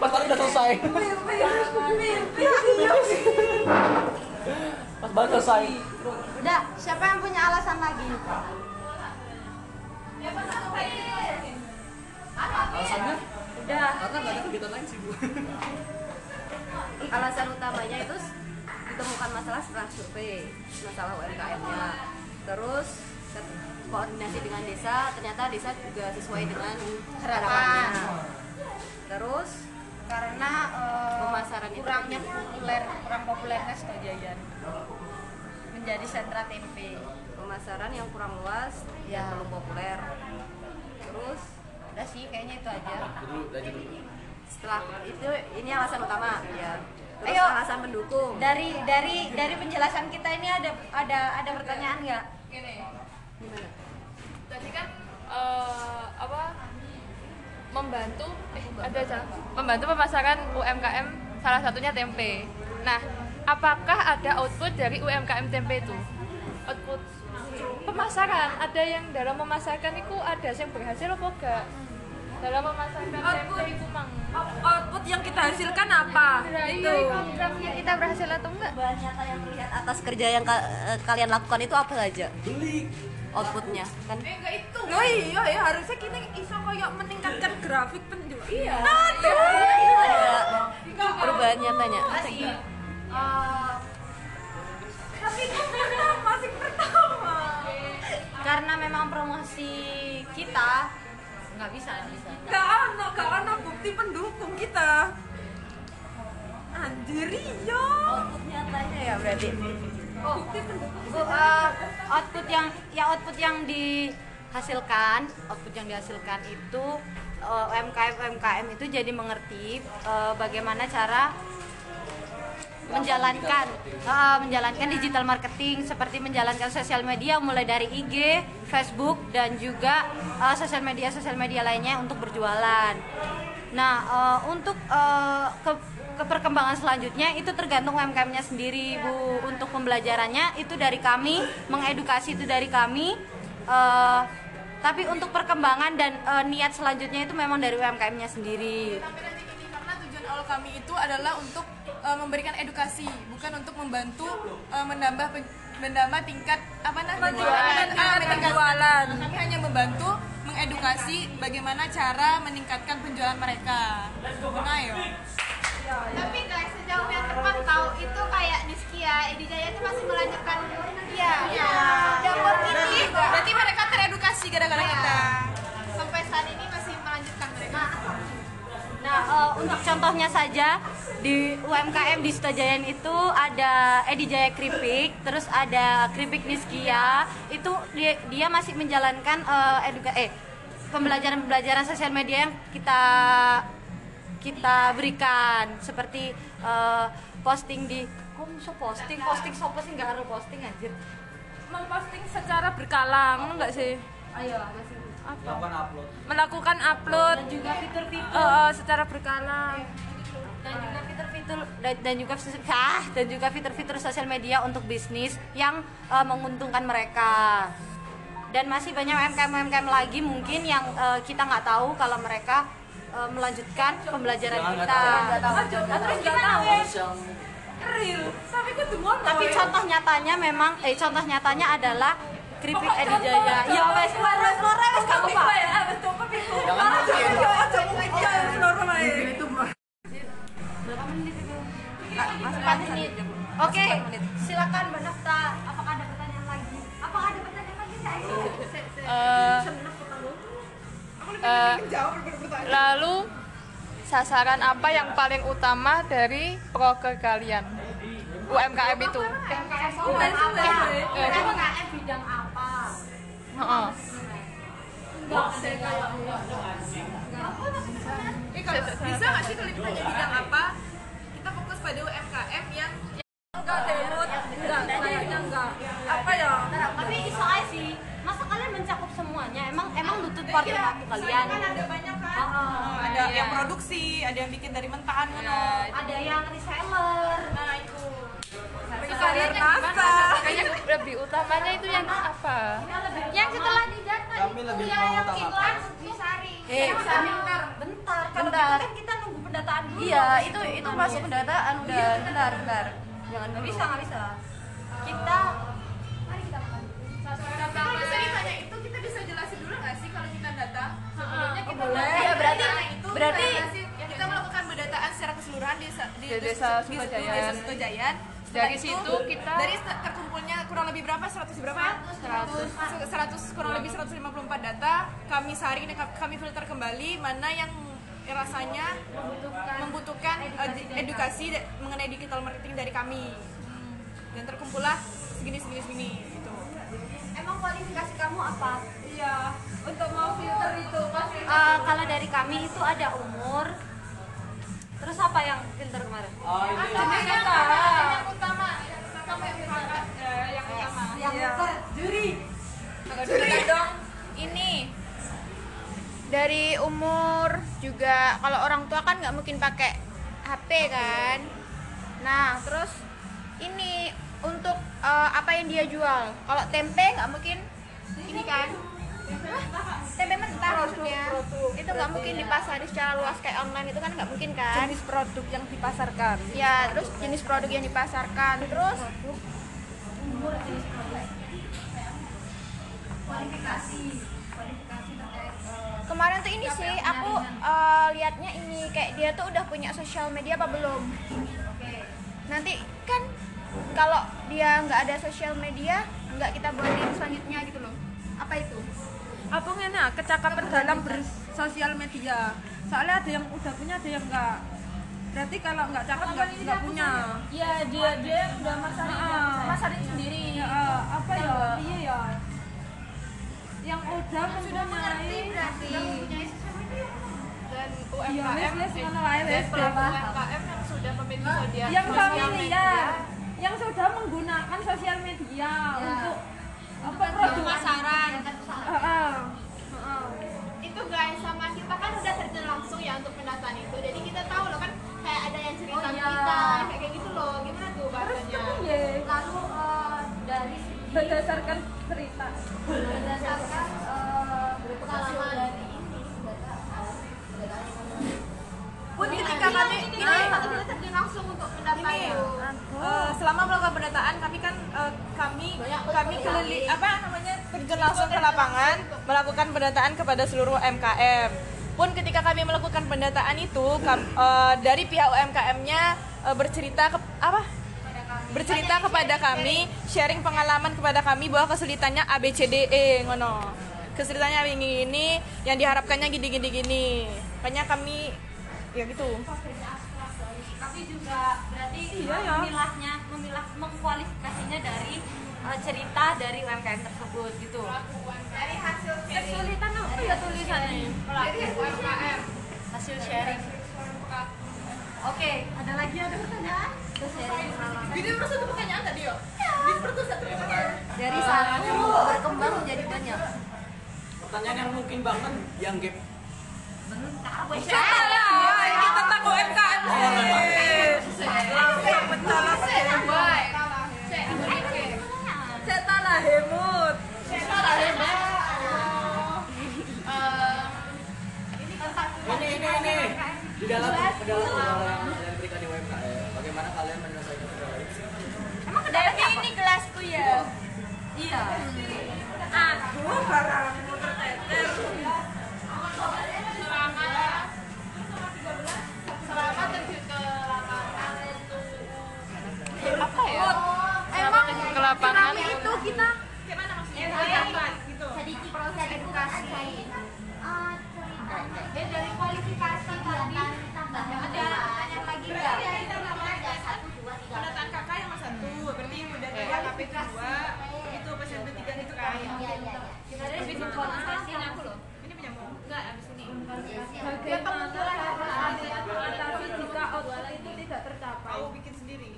Pas tadi udah selesai. Pas banget selesai. Udah, siapa yang punya alasan lagi? Alasannya? Udah. Karena nggak ada kegiatan lain sih bu. alasan utamanya itu ditemukan masalah setelah survei masalah UMKM-nya terus koordinasi dengan desa ternyata desa juga sesuai dengan harapannya terus Karena eh, Pemasaran itu kurangnya penting. populer, kurang populernya Setojayan menjadi sentra tempe. pemasaran yang kurang luas Ya. dan belum populer terus Udah sih, kayaknya itu aja. Setelah itu ini alasan utama ya terus Ayo. alasan pendukung Dari dari dari penjelasan kita ini ada ada ada pertanyaan nggak? Gini, gimana tadi kan eh, apa membantu eh, ada aja membantu pemasaran UMKM salah satunya tempe. Nah, apakah ada output dari UMKM tempe itu? Output pemasaran ada yang dalam memasarkan itu ada yang berhasil apa enggak? Dalam memasarkan tempe itu mang. output yang kita hasilkan apa Nah, itu iya, programnya kita berhasil atau enggak? nyata yang terlihat atas kerja yang ka- eh, kalian lakukan itu apa saja Beli. Outputnya kan? Oh iya ya harusnya kita iso kayak meningkatkan grafik penjual iya. Ada perubahan nyatanya tapi itu pertama masih pertama. Karena memang promosi kita nggak bisa, nggak bisa. gak ada gak ada bukti pendukung kita. Anjir iya. Output nyatanya ya berarti Bu, eh, output yang ya output yang dihasilkan, output yang dihasilkan itu eh, UMKM UMKM itu jadi mengerti eh, bagaimana cara menjalankan eh, menjalankan digital marketing seperti menjalankan sosial media mulai dari IG, Facebook dan juga eh, sosial media sosial media lainnya untuk berjualan. Nah, eh, untuk eh, ke, ke perkembangan selanjutnya itu tergantung UMKM-nya sendiri, Bu. Untuk pembelajarannya itu dari kami, mengedukasi itu dari kami. Eh, tapi untuk perkembangan dan eh, niat selanjutnya itu memang dari UMKM-nya sendiri. Awal kami itu adalah untuk uh, memberikan edukasi, bukan untuk membantu uh, menambah menambah tingkat apa namanya Penjualan, Ah, ah. Kami hanya membantu mengedukasi bagaimana cara meningkatkan penjualan mereka. Nah, yo. Tapi guys, sejauh yang terpantau itu kayak Niskia, Edi Jaya itu masih melanjutkan Iya. Dan positif. Berarti mereka teredukasi gara-gara kita. Sampai saat ini masih melanjutkan mereka. Nah, eh, untuk contohnya saja di UMKM di Sutajayan itu ada Edi Jaya Kripik, terus ada Kripik Niskia. Itu dia, dia masih menjalankan eh, eduka eh pembelajaran-pembelajaran sosial media yang kita kita berikan. Seperti eh, posting di kok bisa posting? Posting sopo sih? Nggak harus posting anjir. Memposting secara berkala ngono nggak sih? Ayo masih apa? Melakukan upload. melakukan upload. Dan juga fitur-fitur. Eh, eh, secara berkala dan juga fitur-fitur dan, dan juga ah, dan juga fitur-fitur sosial media untuk bisnis yang eh, menguntungkan mereka dan masih banyak UMKM UMKM lagi mungkin yang eh, kita nggak tahu kalau mereka eh, melanjutkan pembelajaran Jangan nggak kita tahu. terus kita tahu Harus yang real tapi ya. contoh nyatanya memang eh contoh nyatanya adalah Kripik Edi Jaya ya wes keluar wes keluar wes gak apa-apa ya wes itu Jangan mungkin. aja mungkin 4 menit. Oke, okay. silakan Mbak Nafta. Apakah ada pertanyaan lagi? Apakah ada pertanyaan lagi Mbak Ayu? Uh, uh, lalu sasaran apa yang paling utama dari proker kalian? UMKM itu. Eh, UMKM UMKM bidang apa? Heeh. Bisa nggak sih kalau ditanya bidang apa? Pada UMKM yang enggak demot enggak kayaknya enggak. Apa ya? Tapi iso aja sih. Masa kalian mencakup semuanya? Emang emang lutut portion aku kalian? kan ada banyak kan. Oh, ada yang produksi, ada yang bikin dari mentahan ngono. ada yang reseller. Nah, itu. Yang gimana kayaknya lebih utamanya itu yang apa? Yang setelah didata Kami lebih yang mau yang apa. harus disaring Eh, bentar. Bentar. Kalau Bentar. gitu kan kita nunggu pendataan dulu. Iya itu itu masuk pendataan udah. Iya, bentar bentar. Jangan nggak dulu. bisa nggak bisa. Kita Kalau bisa ditanya itu kita bisa jelasin dulu nggak sih kalau kita data? Sebelumnya kita boleh. Iya, berarti- itu berarti- kita kita melakukan pendataan secara keseluruhan di, desa- di, Di desa di- Dari itu, situ kita- dari terkumpulnya kurang lebih berapa? 100 berapa 100 100 kurang lebih 154 data. Kami saring kami filter kembali mana yang rasanya membutuhkan eh, edukasi da- mengenai digital marketing dari kami. Dan terkumpullah segini segini segini gitu. Emang kualifikasi kamu apa? Iya. Untuk mau filter itu pasti Eh, kalau dari kami itu ada umur. Terus apa yang filter kemarin? Oh, ini. yang utama kamu yang utama yang utama yang besar juri juri dong ini dari umur juga. Kalau orang tua kan nggak mungkin pakai HP kan. Nah terus ini untuk eh, apa yang dia jual? Kalau tempe nggak mungkin ini kan? Hah? tempe mentah maksudnya. itu nggak mungkin dipasari secara luas kayak online itu kan nggak mungkin kan? Jenis produk yang dipasarkan. Ya terus jenis produk yang dipasarkan. Terus kemarin tuh ini sih aku eh, lihatnya ini kayak dia tuh udah punya sosial media apa belum? Nanti kan kalau dia nggak ada sosial media nggak kita buatin selanjutnya gitu loh. Apa itu? Apa ngene kecakapan dalam bersosial media. Soalnya ada yang udah punya ada yang enggak berarti kalau nggak cakep nggak nggak punya. ya dia dia yang udah masarin Ah. masarin sendiri. Ya, eh, apa ya? Iya ya yang udah mempunyai dan Iya, UMKM wes, wes, eh, ngono wae, wes, dan pelaku? UMKM yang sudah memiliki media yang sosial familiar media. yang sudah menggunakan sosial media untuk apa produk pemasaran Heeh. Heeh. itu guys sama kita kan udah terjun langsung ya untuk pendataan itu. Jadi kita tahu loh kan kayak ada yang cerita Oh, iya. kita kayak gitu loh. Gimana tuh bahasanya? Iya, lalu eh, dari berdasarkan cerita. Berdasarkan eh, pengalaman. Dari ini pun ketika kami ini kita terjun langsung untuk pendataan ini itu eh, selama melakukan pendataan kami kan eh, kami kami keliling apa namanya terjun langsung ke lapangan melakukan pendataan kepada seluruh UMKM pun ketika kami melakukan pendataan itu kam- eh, dari pihak UMKM-nya eh, bercerita ke, apa bercerita kepada kami sharing pengalaman kepada kami bahwa kesulitannya A B C D E ngono. Kesulitannya ini ini yang diharapkannya gini gini. Gini makanya kami ya gitu. Tapi juga berarti Iya, ya. memilahnya memilah mengkualifikasinya dari eh, cerita dari UMKM tersebut gitu. Dari hasil kesulitan apa ya tulisannya? Hasil sharing. Oke ada lagi ada pertanyaan Terus. Video terus satu pertanyaan tadi yo. dari satu berkembang menjadi banyak. Pertanyaan yang mungkin banget yang gap. ini tentang UMKM Cetak lah hemut Ini ini ini. Di dalam di dalam kendala yang kalian berikan di UMKM. Bagaimana kalian menyelesaikan kendala itu? emang kendala ini gelasku ya? Iya. Aduh barangmu terteter selama terjun ke lapangan. Apa ya? Emang ke lapangan. itu kita. Sedikit proses edukasi Eh, cerita. Dari kualifikasi tadi tambah ada pertanyaan lagi nggak Itu P3 itu kan. Iya iya iya. Aku loh. ini menyambung enggak habis ini. Bagaimana Tapi jika output itu tidak tercapai. Aku bikin sendiri.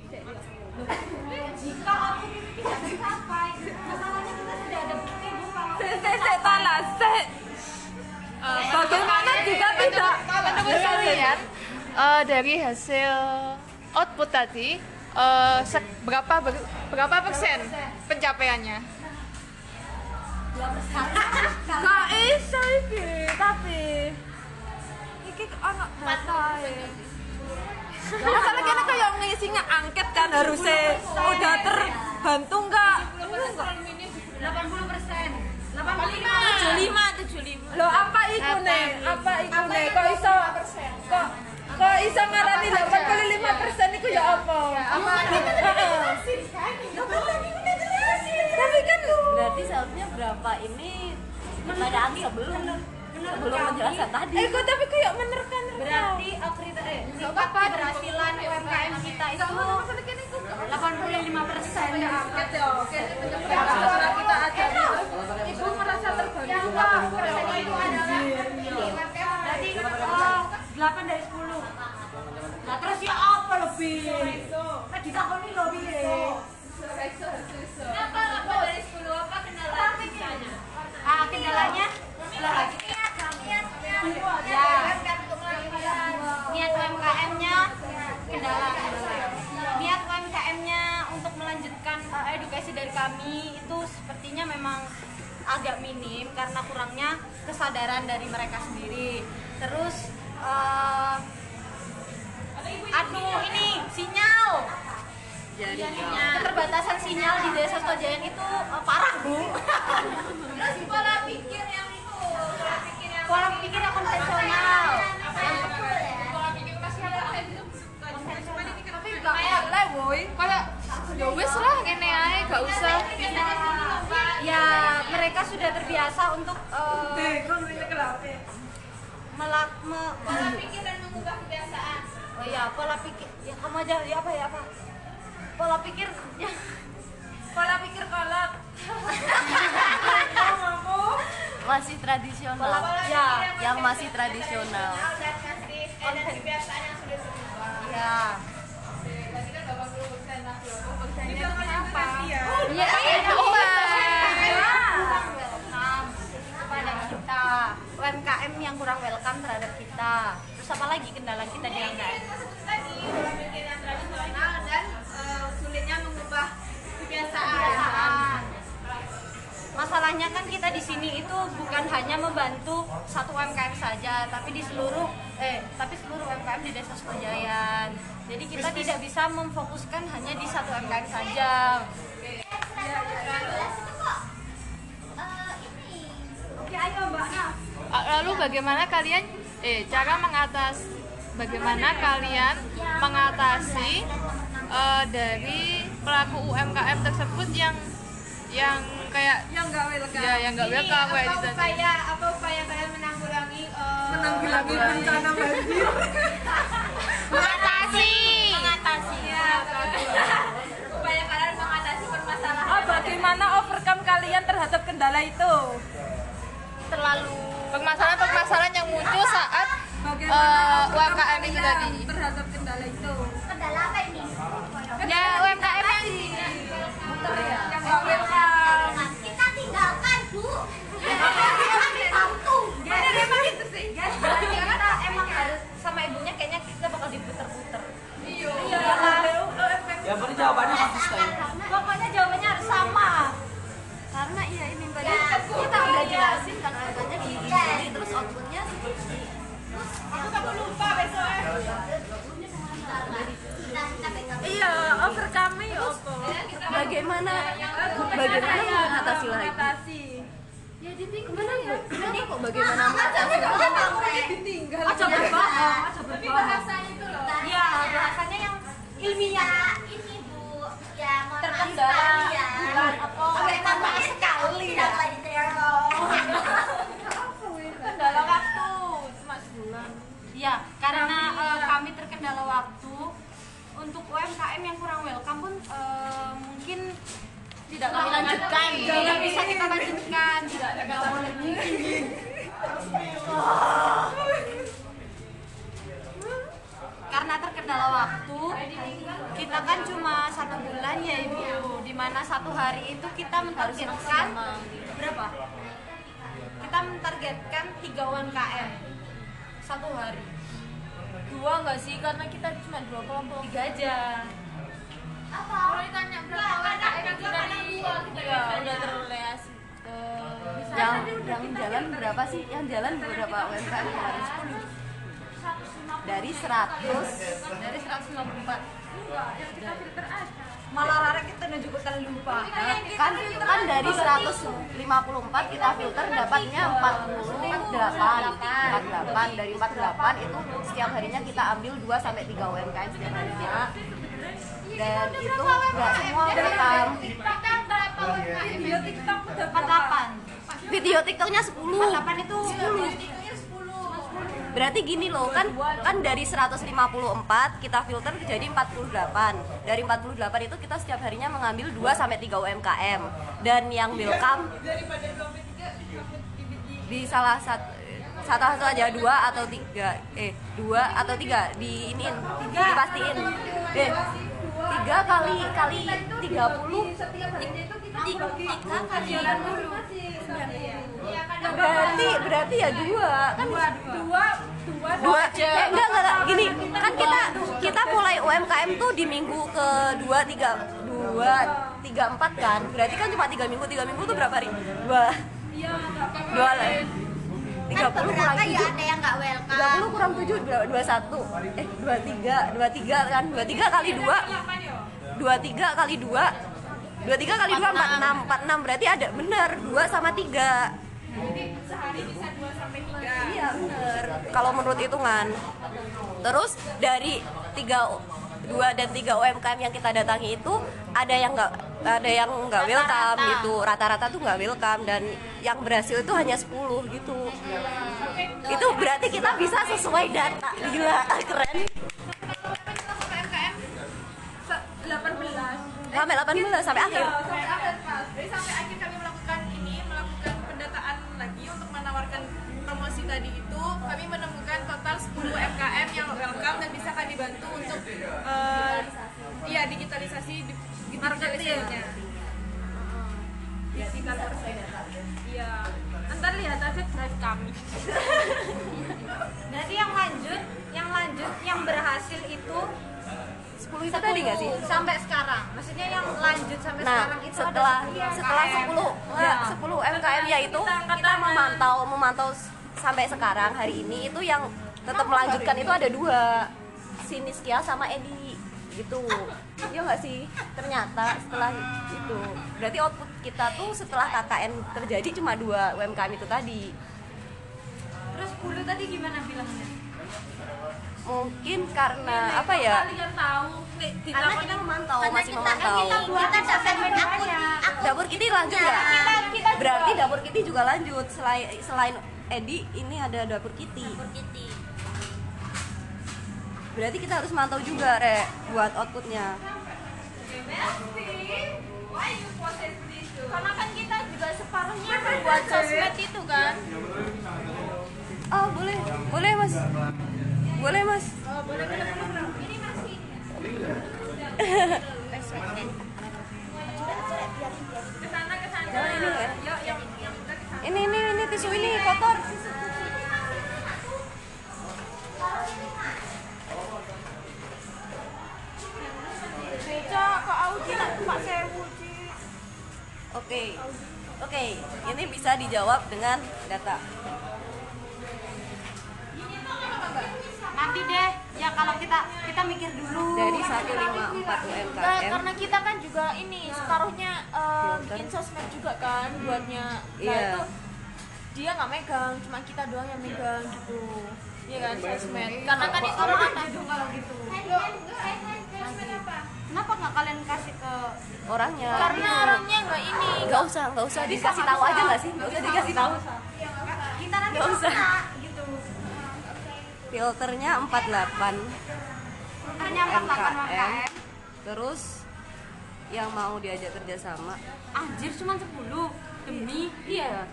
Jika aku tidak tercapai masalahnya kita sudah ada bukti bu kalau eh, bagaimana jika tidak? dari hasil output tadi eh, se- berapa ber- berapa persen pencapaiannya? Gak iso iki, tapi iki anak data ya. Masalah kena kayak ngisi angket kan harusnya udah terbantu nggak? 80 persen 75 75 Lo apa iku nih? Apa iku nih? Kok iso kok kok iso ngarani 85 persen iku ya apa? Apa? Tapi kan Berarti seharusnya berapa ini? Pertanyaan sebelum sebelum menjelaskan tadi. Eh kok tapi kayak menerkan berarti kriteria eh, tingkat keberhasilan UMKM kita itu 85 persen. Suara kita aja Ibu merasa terbantu berarti oh, 8 dari 10 nah terus ya apa lebih? Nah ditakoni lo piye ah kendalanya? Lah ya niat UMKM-nya kendala. Niat UMKM-nya untuk melanjutkan uh, edukasi dari kami itu sepertinya memang agak minim karena kurangnya kesadaran dari mereka sendiri. Terus uh, aduh ini sinyal. Keterbatasan sinyal di desa Stojayan itu uh, parah bu. Terus pola pikir yang itu pola pikir yang konvensional. Tapi gak. Kayak ya wis lah kene ae gak usah. ya mereka sudah terbiasa untuk uh, melak me, pola pikir dan mengubah kebiasaan pola pikir ya kamu aja ya apa ya apa? Pola pikir ya. Pola pikir kolak Masih tradisional. ya Yang masih tradisional. ya? Iya, apa? welcome kepada kita. UMKM yang kurang welcome terhadap kita. Terus apa lagi kendala kita di UMKM kebiasaan. Masalahnya kan kita di sini itu bukan hanya membantu satu UMKM saja, tapi di seluruh eh tapi seluruh UMKM di Desa Sukojayan. Jadi kita tidak bisa memfokuskan hanya di satu UMKM saja. Oke, ayo Mbak Naf. Ah, Lalu bagaimana kalian eh cara mengatas bagaimana kalian mengatasi eh, dari pelaku UMKM tersebut yang yang kayak yang gak welcome. Ya yang nggak welcome kayak tadi. upaya apa upaya kalian menanggulangi menanggulangi bencana banjir. Mengatasi. Mengatasi. upaya kalian mengatasi permasalahan oh bagaimana overcome kalian terhadap kendala itu? Terlalu. Permasalahan-permasalahan yang muncul saat bagaimana Eh, overcome UMKM itu tadi. terhadap kendala itu Kendala apa ini? ya UMKM yang yang gak welcome Kita tinggalkan, Bu. Kami bantu. Jadi memang itu sih. Kita emang harus sama ibunya kayaknya kita bakal diputer-puter. iya Yang penting jawabannya Bagaimana bagaimana mengatasi lah itu? mengatasi Ya ditinggal ya. Ini kok bagaimana mengatasi? ditinggal aja berbahasa, aja berbahasa. Iya, bahasanya yang ilmiah. Ini, Bu. Ya, Terkendala. sekali ya. Bulan apa? Oke, tambah sekali ya. Kendala waktu cuma sebulan. Iya, karena eh, kami terkendala waktu untuk UMKM yang kurang welcome pun eh, mungkin tidak kami lanjutkan, tidak bisa kita lanjutkan. Tidak boleh karena terkendala waktu kita kan cuma satu bulan ya ibu. Di mana satu hari itu kita mentargetkan berapa? Kita mentargetkan tiga UMKM satu hari dua nggak sih? Karena kita cuma dua kelompok. Tiga aja. Kalau ditanya berapa UMKM yang sudah di Iya, udah terrealisasi. yang yang jalan berapa sih? Yang jalan berapa? UMKM kemarin dari 100 dari 154 malah rarek kita nunjuk lupa. Kan kan dari 154 kita filter dapatnya 48 48 dari 48 itu setiap harinya kita ambil 2 sampai 3 UMKM setiap harinya. Dan itu nggak semua welcome video TikTok udah 48 video tiktoknya 10 48 itu 10 Berarti gini loh, kan kan dari 154 kita filter jadi 48. Dari 48 itu kita setiap harinya mengambil 2 sampai 3 UMKM. Dan yang welcome di salah satu salah satu aja dua atau tiga eh dua atau tiga di iniin dipastiin deh tiga kali kali tiga puluh tiga kali berarti berarti ya dua. Kan dua dua. dua eh, enggak enggak enggak. gini kan kita kita mulai UMKM tuh di minggu ke dua tiga dua tiga empat kan. Berarti kan cuma tiga minggu tiga minggu tuh berapa hari? Dua. Dua lah tiga puluh kurang ya tujuh. ada yang nggak tiga welcome. puluh kurang tujuh dua satu. Eh dua tiga dua tiga kan. Dua tiga kali dua. Dua tiga kali dua dua tiga kali dua empat enam empat enam. Berarti ada bener dua sama tiga. Iya bener. Kalau menurut hitungan. Terus dari tiga dua dan tiga UMKM yang kita datangi itu ada yang nggak ada yang nggak welcome gitu. Rata-rata tuh nggak welcome. Dan yang berhasil itu hanya 10 gitu. Itu berarti kita bisa sesuai data. Gila keren. UMKM 18 sampai 18 sampai akhir sampai akhir. Jadi sampai akhir kami melakukan ini, melakukan pendataan lagi untuk menawarkan promosi tadi itu, kami menemukan total 10 UMKM yang welcome dan bisa kami bantu untuk eh, iya digitalisasi di, digitalisasinya. Iya. Ntar lihat aja drive kami. Berarti yang lanjut, yang lanjut, yang berhasil itu 10 itu tadi nggak sih? sampai sekarang. Maksudnya yang lanjut sampai Nah, sekarang itu setelah ada setelah KM. 10 ya, 10 UMKM ya itu kita memantau memantau sampai sekarang hari ini itu yang tetap melanjutkan itu ada dua si Niskia sama Edi gitu ya nggak sih ternyata setelah itu berarti output kita tuh setelah KKN terjadi cuma dua UMKM itu tadi Terus 10 tadi gimana bilangnya? Mungkin karena apa ya? karena kita memantau masih memantau. Kita akun dapur Kitty lanjut nggak? Berarti dapur Kitty juga lanjut. Selain selain Edi ini ada dapur Kitty. Berarti kita harus mantau juga re buat outputnya. karena kan kita juga separuhnya buat sosmed itu kan? Oh boleh, boleh mas, boleh mas. Ini. Ini ini tisu ini kotor. beca ke Audi Pak Sewu. Oke, oke, ini bisa dijawab dengan data. Nanti deh, ya kalau kita kita mikir dulu. Dari 154 Nah, UMKM. karena kita kan juga ini separuhnya eh, bikin sosmed juga kan buatnya nah Iya. itu dia nggak megang cuma kita doang yang megang gitu Iya kan sosmed karena kan itu mana dong kalau gitu. Kenapa nggak kalian kasih ke orangnya. karena orangnya nggak ini Gak usah, gak usah dikasih tahu aja nggak sih? Gak usah dikasih tahu. kita nanti Nggak usah. Filternya 48 Filternya 48 MKM. Terus yang mau diajak kerjasama Anjir cuma 10 demi? Iya.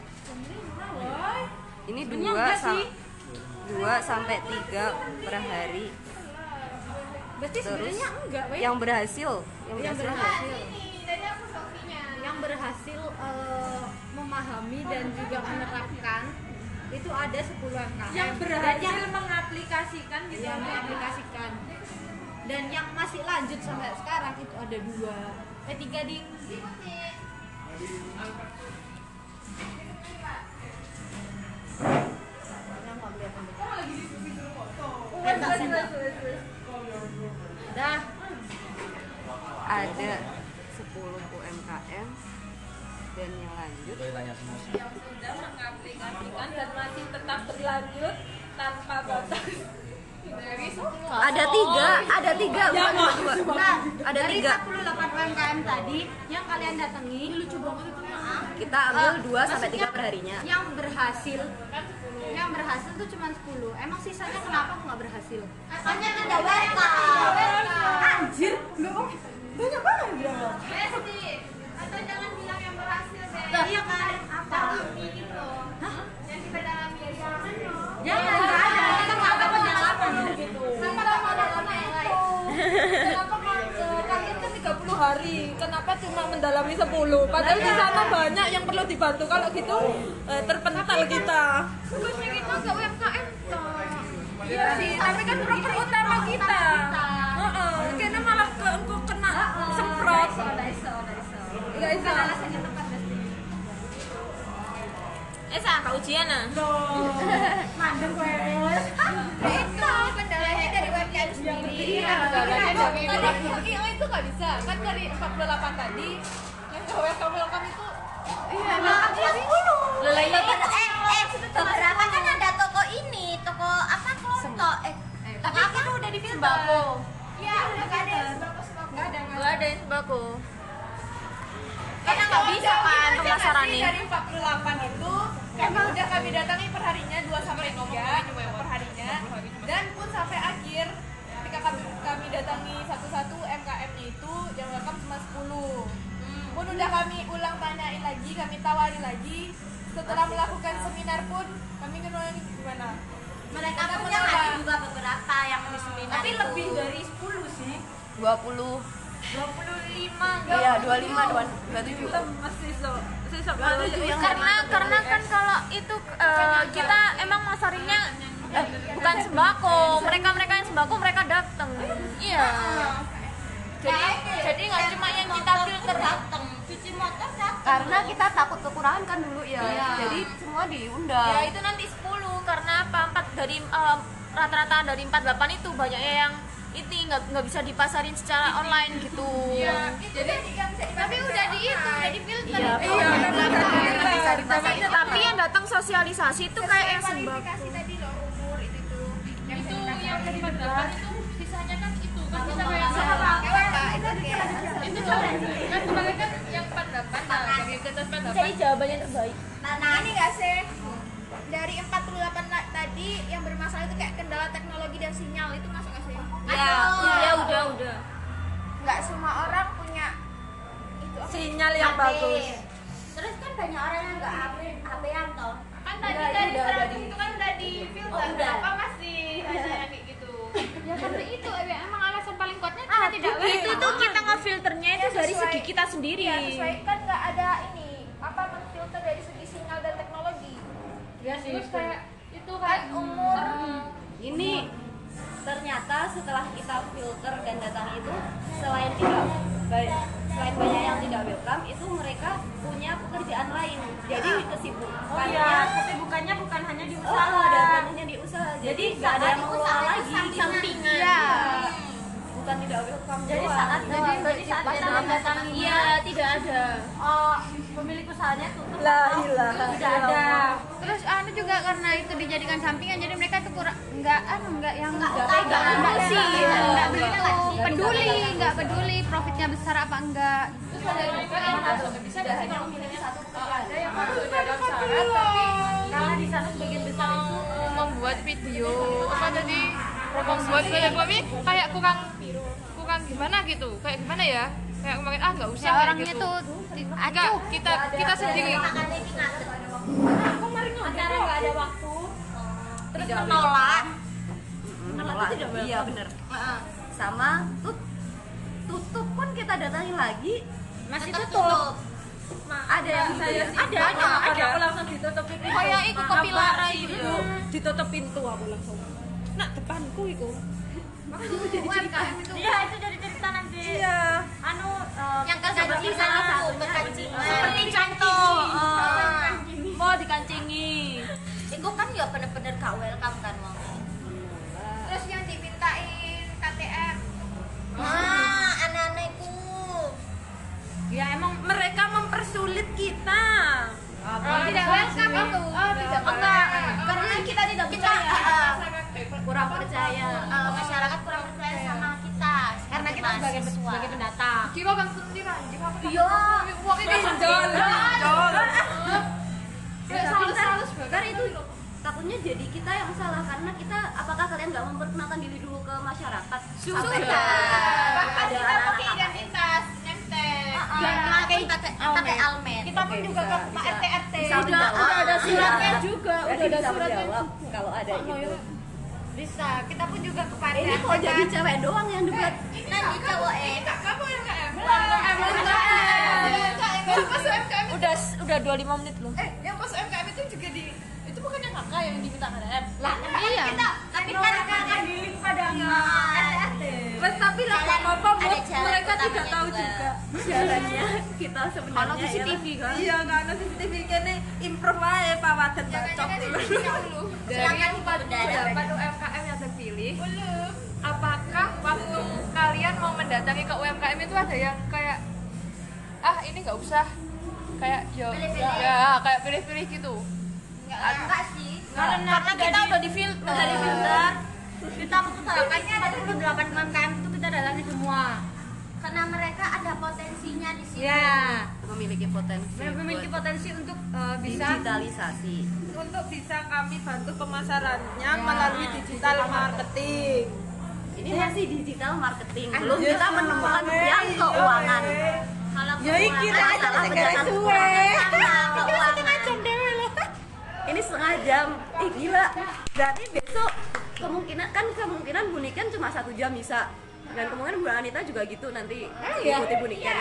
ini Sebenarnya dua sa- sih. dua sampai tiga per hari. berarti Terus sebenarnya enggak weh yang berhasil, yang berhasil, yang berhasil eh, memahami dan juga menerapkan itu ada 10 UMKM yang Dan berhasil yang, mengaplikasikan gitu yang mengaplikasikan. Dan yang masih lanjut sampai sekarang itu ada dua. Eh tiga ding Dah. Ada 10 UMKM dan yang lanjut. Tanya semua. Sudah mengaplikasikan dan masih tetap berlanjut tanpa batas ada tiga, ada tiga, bukan cuma dua. nah Ada dari tiga. 18 UMKM tadi yang kalian datangi lucu banget itu Kita ambil Eh, dua sampai tiga perharinya. yang berhasil yang berhasil tuh cuma 10 emang sisanya kenapa nggak berhasil Soalnya ada welcome. anjir kok banyak banget bilang Besti. Atau jangan bilang yang berhasil. Lah, iya kan? Apa? Dalami gitu loh. Yang kita dalami ya jangan loh. jangan nggak ada kita nggak ada pengalaman sama sama dalam itu kenapa masuk kalian kan 30 hari kenapa cuma mendalami 10 padahal di sana banyak yang perlu dibantu kalau gitu eh, terpental kita Tugasnya kita nggak UMKM toh. Iya sih, tapi kan proker utama kita. Heeh, kayaknya malah ke kena semprot. Nggak bisa. Eh sah ujian ah. Mandem gue Itu kendalanya dari UMKM sendiri. Iya, kendalanya dari tadi IO itu nggak bisa. Kan dari 48 tadi yang ke welcome welcome itu Iya, Lelah itu kan eh eh beberapa kan ada toko ini, toko apa kelontok eh tapi itu udah di sembako. Iya, udah ada sembako sembako. nggak ada yang sembako Karena nggak bisa kan pemasarannya dari 48 itu emang udah kami datangi perharinya 2 sampai 3 perharinya dan pun sampai akhir ketika kami, kami datangi satu-satu MKM-nya itu yang welcome cuma 10 pun udah kami ulang tanyain lagi kami tawari lagi. Setelah melakukan seminar pun kami kenal ini gimana? Mereka punya ada juga beberapa yang di seminar tapi itu. lebih dari 10 sih. 20 25 Iya, 25, 27 masih so karena karena kan kalau itu eh, kita emang masarinnya eh, bukan sembako. Mereka mereka yang sembako mereka datang iya. Jadi jadi nggak cuma yang kita filter. datang, cuci motor datang. Karena kita takut kekurangan kan dulu ya. Jadi semua diundang. ya itu nanti 10 karena apa? Empat dari eh, rata-rata dari 48 itu banyaknya yang ini nggak nggak bisa dipasarin secara online gitu. Jadi tapi udah di itu udah di filter. Iya, iya, Nggak bisa dipasarin. tapi yang datang sosialisasi itu kayak yang sembako. tadi loh umur itu tuh yang itu yang dari 48 itu sisanya kan itu kan kita kayak itu kan kan kemarin kan yang 48 nah kita 48 jawabannya terbaik Nah, nah ini nggak sih? Dari 48 la- tadi yang bermasalah itu kayak kendala teknologi dan sinyal itu masuk sih? Iya, iya udah udah. nggak semua orang punya Itu sinyal yang bagus Terus kan banyak orang yang nggak HP HP-an toh. kan tadi dari 100 itu kan udah di filter Oh, udah. apa masih ada yang kayak gitu ya karena itu emang alasan paling kuatnya kita tidak itu tuh kita ngefilternya itu dari segi kita sendiri. ya sesuai kan nggak ada ini apa menfilter dari segi sinyal dan teknologi terus kayak itu kan kan umur Ini ternyata setelah kita filter dan datangi itu selain tidak baik selain banyak yang tidak welcome itu mereka punya pekerjaan lain jadi kesibukannya kesibukannya bukan hanya di oh, ada hanya di usaha jadi nggak ada yang mengelola lagi sampingan. Iya. bukan tidak welcome jadi doang. saat jadi, jadi saat kita mendatangi Iya, tidak ada. oh, pemilik usahanya tutup La atau ilaha tidak ada. Terus anu juga karena itu dijadikan sampingan jadi mereka tuh kurang enggak anu enggak yang enggak emosi, Iya. enggak begitu Iya. peduli, enggak peduli profitnya besar apa enggak. tidak hanya memiliki satu pekerjaan ada yang masuk dalam syarat tapi karena di sana sebagian besar membuat video apa tadi? Membuat kami kayak kurang kurang gimana gitu? Kayak gimana ya kayak kemarin ah nggak usah Ya orangnya gitu. tuh enggak kita kita sendiri. ini ngadep. acara nggak ada waktu. Terus menolak. menolak. Iya bener sama tut tutup pun kita datangin lagi. Masih tutup. ada yang saya ada ada. ada. Aku langsung ditutupin kayak iku kopi larai gitu. ditutup pintu aku langsung. Nak depanku itu UMKM itu. Iya, itu jadi cerita nanti. Iya. Anu eh, yang salah satu kekancingan seperti contoh eh, mau dikancingi. Itu kan ya bener-bener gak welcome kan wong terus yang dimintain KTM nah anak-anak itu Ya emang mereka mempersulit kita. oh, tidak welcome itu. oh tidak enggak. karena kita tidak kita uh, kurang percaya uh, masyarakat kurang percaya sama kita karena kita sebagai sebagai pendatang. Kira kan sendiri anjing aku tak- iya jol. Nggak salah salah itu takutnya jadi kita yang salah karena kita apakah kalian nggak memperkenalkan diri dulu ke masyarakat sampai Sudah. ada kita pakai identitas nempel dan pakai pakai almen kita pun juga ke Pak RT RT bisa udah menjawab. udah ada suratnya Iya. juga udah ada suratnya kalau ada itu Bisa, kita pun juga ke Pak ini kok jadi cewek doang yang debat nanti cowok eh Kamu yang KM? yang pas UMKM Udah udah 25 menit loh. eh yang pas UMKM itu juga di itu bukan yang kakak yang diminta KTM Lah, iya. tapi kan kan pada Mas tapi lah jalan mereka tidak tahu juga. juga. caranya kita sebenarnya Kalau CCTV kan. Iya nggak ada CCTV kene improve aja Pak Wadet bacok. Dari pendapat UMKM yang terpilih, apakah waktu kalian mau mendatangi ke UMKM itu ada yang kayak ah ini nggak usah kayak yo Pilih-pilih. ya kayak pilih-pilih gitu enggak sih. Karena, kita udah di filter. dari filter. Kita makanya ada 28 UMKM itu kita dalami semua. karena mereka ada potensinya di sini Ya, memiliki potensi memiliki potensi untuk eh, bisa digitalisasi. Untuk bisa kami bantu pemasarannya melalui digital marketing. ini masih digital marketing. Belum kita menemukan sama, yang iya. keuangan. Kalau Ya iki keuangan aja sama keuangan ini setengah jam. Ih gila. Berarti besok kemungkinan kan kemungkinan bunikan cuma satu jam bisa. Dan kemungkinan Bu Anita juga gitu nanti ikuti bunikan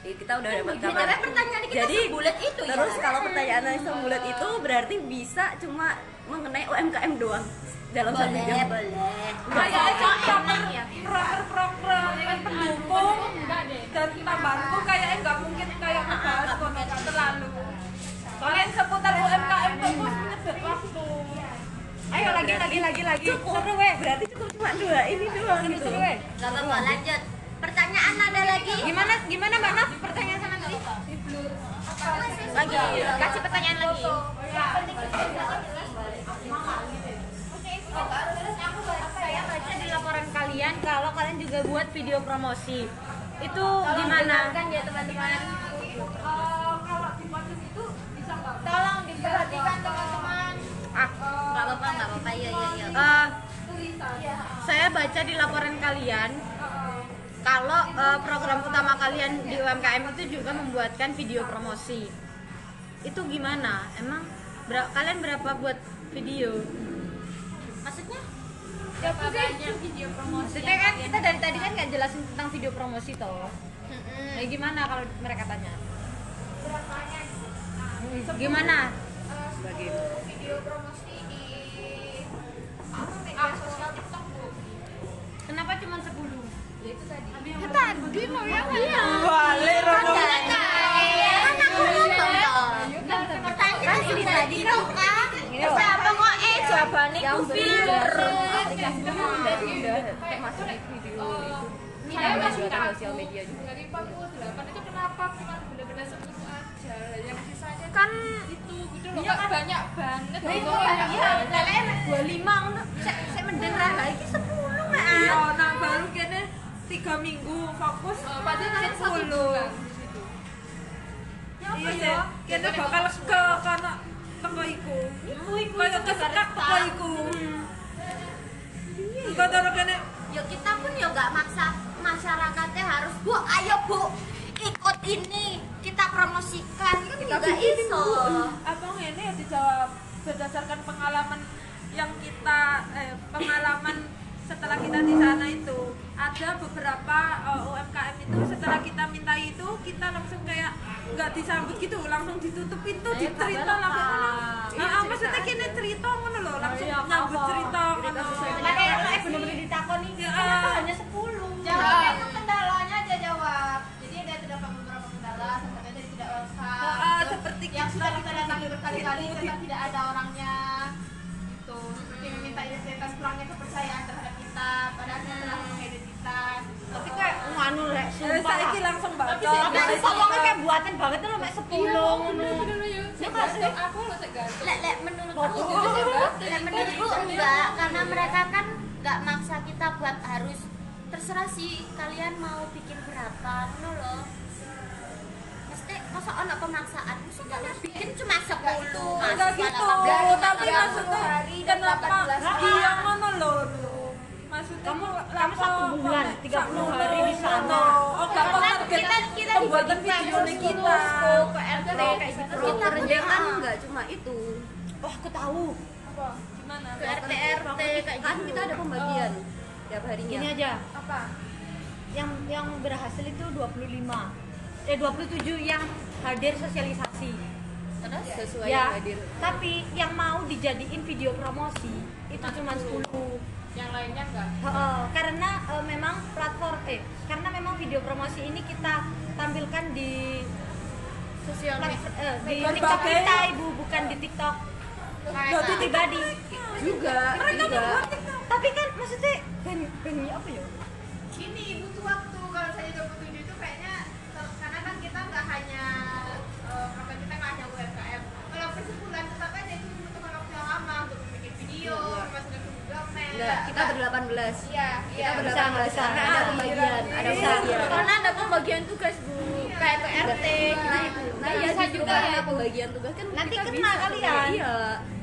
Ih, kita udah dapat kabar. pertanyaan kita jadi sebulat itu ya. terus kalau pertanyaan sebulat itu berarti bisa cuma mengenai UMKM doang dalam satu boleh jam. boleh. Kayak aja proper proper program pendukung dan tambahanku kayaknya nggak mungkin kayak ngebahas terlalu. Kalian seputar UMKM waktu. Ayo lagi lagi lagi lagi. seru weh berarti cukup cuma dua ini doang gitu weh. Gak apa-apa lanjut pertanyaan ada lagi Gimana gimana Mbak Naf? Pertanyaan sama nanti. lagi Kasih pertanyaan lagi. Saya baca di laporan kalian kalau kalian juga buat video promosi. Itu gimana? kan ya teman-teman tolong diperhatikan teman-teman Ah, nggak apa-apa nggak apa-apa ya ya ya eh, saya baca di laporan kalian kalau eh, program utama kalian di UMKM itu juga membuatkan video promosi. Itu gimana? Emang ber- kalian berapa buat video? maksudnya ya banyak video promosi Maksudnya kan kita dari tadi kan nggak jelasin tentang video promosi toh. Nah, gimana kalau mereka tanya? Hmm, Gimana? video promosi di apa media sosial TikTok bu? Kenapa cuma 10? tadi. Mau ya Balik Rono. kan aku ngomong toh pertanyaan ini tadi. Kan siapa kok eh? Jawabannya ku filter termasuk video itu saya masih jualan kaku sosial media juga. dari 48 itu kenapa? Cuma benar-benar 10 aja. Yang sisanya Kan itu gitu loh kok banyak banget. Gitu iya kalian 25 ngono. Saya mendengar lagi 10 mah Iya, nah baru kene tiga minggu fokus Eh, padahal satu sepuluh. situ. Iya sih, kene bakal ke kono teko iku. Iku iku kaya kesekak teko iku. Engko terus kene. Ya kita pun ya nggak maksa masyarakatnya harus bu ayo bu ikut ini. Kita promosikan. Kan juga iso. apa ya berdasarkan pengalaman yang kita eh, pengalaman setelah kita di sana itu ada beberapa eh, uh, UMKM itu setelah kita minta itu kita langsung kayak nggak disambut gitu langsung ditutup pintu eh, dicerita langsung ngono. Nah, maksudnya kini cerita ngono loh langsung oh, iya, nyambut cerita ngono. kayak kayak bener-bener ditakoni. Ya, uh, hanya sepuluh. Jawab. Itu kendalanya aja jawab. Jadi ada terdapat beberapa kendala seperti tidak usah titik yang sudah kita datangi berkali-kali tetap tidak ada orangnya. Gitu. Seperti meminta identitas kurangnya kepercayaan terhadap kita padahal akhirnya telah mengidentitas tapi kayak nganu lek sumpah saiki langsung banget, tapi sawangnya kayak buatan banget loh mek sepuluh ngono. ya aku lho segan, gantung lek lek menurutku lek menurutku enggak karena mereka kan enggak maksa kita buat harus terserah sih kalian mau bikin berapa ngono loh mesti masa ono pemaksaan? Mesti kalian bikin cuma 10 enggak gitu. malah tapi 18. maksudnya kenapa? 18 iya ngono loh maksudnya Kamu kamu satu bulan, kok 30 sakmono? hari di sana. oh kok kita kita pembuatan video kita. ke RT kayak gitu Kita kita rencangan punya- nggak cuma itu? Wah, aku tahu. gimana? Ke RT RT kayak kan gitu. kita ada pembagian tiap harinya. Ini aja. apa? Yang yang berhasil itu 25. Eh 27 yang hadir sosialisasi. terus sesuai ya. yang hadir. Tapi yang mau dijadiin video promosi itu cuma 10. Yang lainnya enggak. Heeh, karena eh, memang platform eh karena memang video promosi ini kita tampilkan di sosial media. eh, di TikTok kita ibu bukan di TikTok. Berarti pribadi. Juga juga. tapi kan maksudnya ben ben apa ya Gini, butuh waktu kalau saya 27 itu kayaknya ter- karena kan kita nggak hanya eh, apa kita nggak hanya UMKM. Kalau per sebulan tetap aja itu membutuhkan waktu yang lama untuk bikin video, masukin ke Enggak kita berdelapan belas. Iya, iya. kita berdelapan belas. Karena ada pembagian. Ada Bisa. pembagian. Karena ada pembagian tugas bu. Kayak ke RT kita nah iya bisa juga ya pembagian tugas. Kan Nanti kita kena kalian. iya.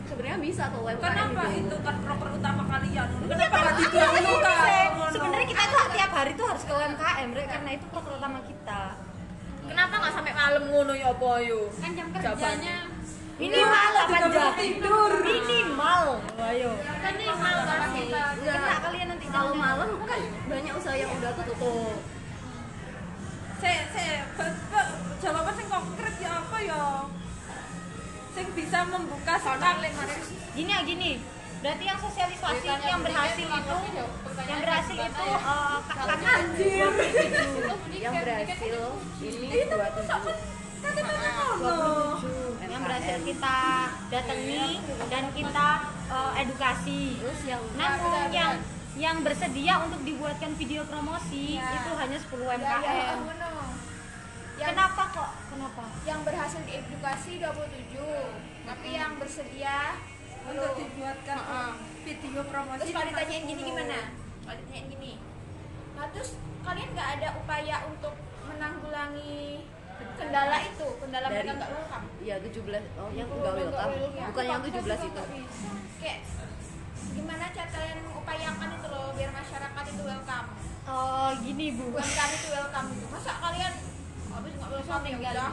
Sebenarnya bisa kok UMKM kenapa itu itu kan proker utama kalian. Kenapa sebenarnya kita tuh tiap hari tuh harus ke UMKM Rek, karena itu program utama kita. Kenapa nggak sampai malam ngono ya apa yo kan jam kerjanya minimal 8 juga jam tidur. minimal. Ayo. Kan ini malam pasti kena kalian nanti kalau malam kan banyak usaha yang udah tutup. Saya saya jawaban sing konkret ya apa ya? Sing bisa membuka sekali gini ya gini. Berarti yang sosialisasi yang berhasil itu yang berhasil itu eh, ka- karena 27 yang berhasil ini buat yang berhasil kita datangi dan kita eh, edukasi. Namun yang yang bersedia untuk dibuatkan video promosi itu hanya 10 UMKM Yang, kenapa kok? Kenapa? yang berhasil diedukasi 27, tapi yang bersedia untuk dibuatkan video promosi Terus kalau ditanyain gini 10. gimana? Kalau ditanyain gini, nah terus kalian nggak ada upaya untuk menanggulangi kendala itu, kendala Dari- mereka nggak welcome? ya 17 oh yang enggak welcome bukan yang 17 itu. Kayak gimana cara kalian mengupayakan itu loh biar masyarakat itu welcome? oh gini bu. UMKM itu welcome gitu. Masa kalian habis nggak welcome ya udah?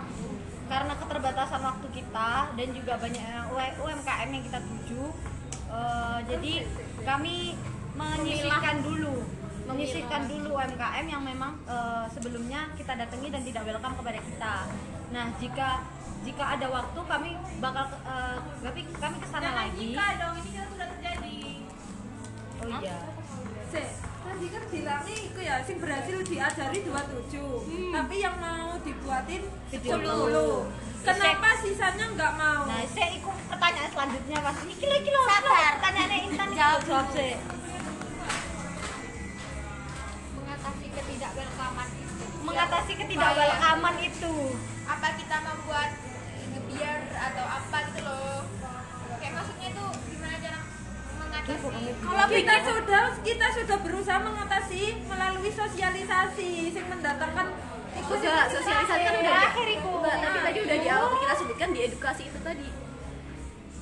karena keterbatasan waktu kita dan juga banyak U- UMKM yang kita tuju eh, jadi kami menyisihkan dulu menyisihkan dulu UMKM yang memang eh, sebelumnya kita datangi dan tidak welcome kepada kita. Nah jika jika ada waktu kami bakal tapi kami ke sana lagi. Dong, ini kan sudah terjadi. oh iya. Sik, tadi kan bilangnya itu ya sing berhasil diajari 27 tapi yang mau dibuatin 10 kenapa sisanya nggak mau? Nah saya ikut pertanyaan selanjutnya mas. Iki lagi loh sabar. Pertanyaannya Intan jawab jawab sih ketidakwelcomean itu. mengatasi ketidakwelcomean itu. Apa kita membuat gebiar atau apa gitu loh. Kayak maksudnya itu gimana cara mengatasi? Kalau kita sudah kita sudah berusaha mengatasi melalui sosialisasi sing mendatangkan itu Enggak, sosialisasi kan udah Akhir iku. Enggak, tapi tadi udah di awal kita sebutkan di edukasi itu tadi.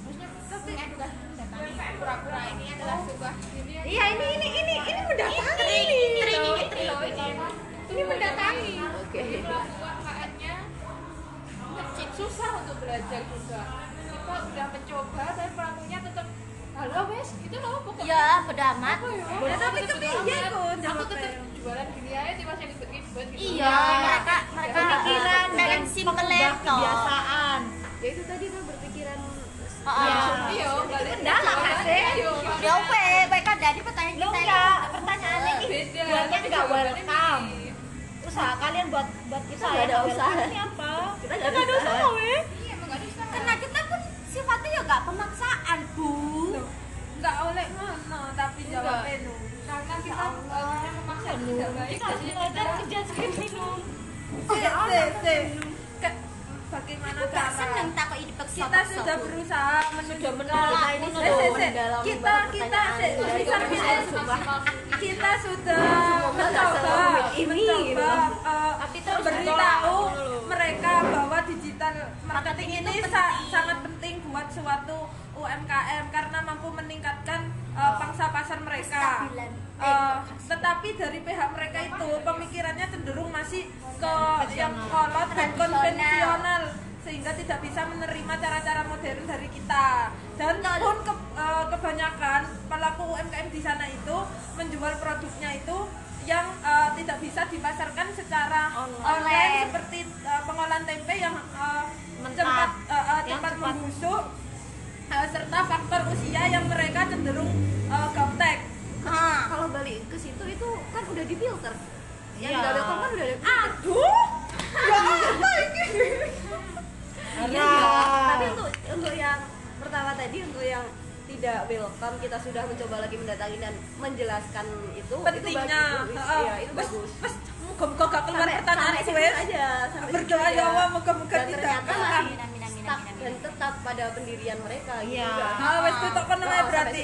maksudnya tapi edukasi mendatangi pura-pura ini adalah sebuah iya ini ini. ini ini mendatangi ini. Ini ini ini mendatangi Oke. UMKM-nya kecil susah untuk belajar juga. Kita udah mencoba tapi pelakunya tetap halo wes. Itu loh pokoknya. Ya beramat Ya, tapi kepiye kok aku tetap jualan gini aja di masih ribet-ribet gitu. Iya mereka mereka pemikiran pengen dan simple kebiasaan. Ya itu tadi tuh berpikiran. Iya. Balik Kendala, Kasih. ya we mereka jadi pertanyaan kita enggak pertanyaannya ini Beda. buatnya Tapi enggak jawabannya welcome. usaha kalian buat buat kita nggak ada yang usaha. apa? Kita nggak ada ada usaha. karena kita pun sifatnya ya pemaksaan bu. Nggak oleh ngono tapi jawabnya nu karena kita awalnya memaksa tidak baik kita kerja minum. Ke- bagaimana Aku gak seneng cara takut dipaksa kita sudah berusaha menunjukkan kita ini Eh, sudah eh, eh, kita kita eh, bisa kita- sudah mencoba ini, mencoba eh, memberitahu mereka bahwa digital marketing ini sa- sangat penting buat suatu UMKM karena mampu meningkatkan eh, pangsa pasar mereka. Eh, tetapi dari pihak mereka itu pemikirannya cenderung masih ke yang kolot dan konvensional sehingga tidak bisa menerima cara-cara modern dari kita dan pun ke- eh, kebanyakan pelaku UMKM di sana itu menjual produknya itu yang eh, tidak bisa dipasarkan secara online, Online. seperti eh, pengolahan tempe yang Mentah. cepat eh, Yang cepat membusuk serta faktor usia yang mereka cenderung eh, gaptek. Ah. kalau balik ke situ itu kan udah difilter yang Iya. udah welcome kan udah ada aduh! Ya apa ini? Iya, tapi untuk untuk yang pertama tadi untuk yang tidak welcome kita sudah mencoba lagi mendatangi dan menjelaskan itu pentingnya. itu bagus, Heeh. iya, itu bagus. wes, muga-muga gak keluar pertanyaan wes. aja berdoa ya. Allah moga-moga tidak ternyata stuck dan tetap pada pendirian mereka gitu Iya. kan. Ah, wes tutup kan Oh, namanya sampai berarti.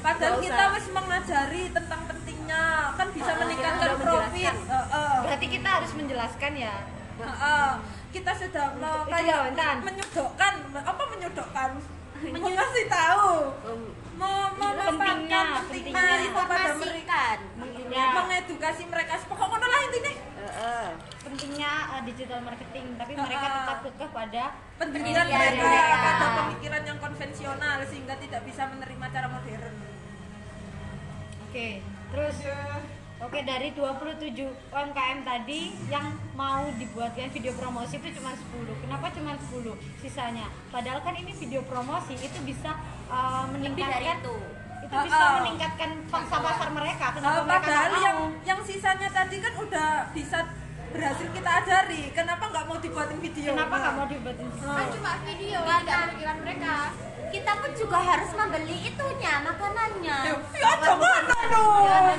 Padahal kita wes mengajari tentang pentingnya, kan bisa Ah, meningkatkan profit. menjelaskan. Heeh. Berarti kita harus menjelaskan ya. Heeh. Kita sudah me- Itu kayak ya, menyodokkan, apa menyodokkan? Mengasih tahu, Um, me- memaparkan Pentingnya, pentingnya pentingnya. itu pada mereka, Informasikan. Ya. mengedukasi mereka. Pokoknya lah intinya eh, eh. Pentingnya uh, digital marketing, tapi mereka tetap kekeh pada Pendirian mereka mereka. pada pemikiran yang konvensional sehingga tidak bisa menerima cara modern. Oke, terus Oke, dari 27 UMKM tadi yang mau dibuatkan video promosi itu cuma 10. Kenapa cuma 10 sisanya? Padahal kan ini video promosi itu bisa uh, Lebih dari meningkatkan itu. itu bisa ah. meningkatkan pangsa pasar mereka. Kenapa Uh, mereka padahal yang mau? yang sisanya tadi kan udah bisa berhasil kita ajari. Kenapa nggak mau dibuatin video? Kenapa nggak mau dibuatin? kan cuma video Nggak, tidak kan. pemikiran mereka Kita pun juga harus membeli itunya, makanannya. Ya coba dong.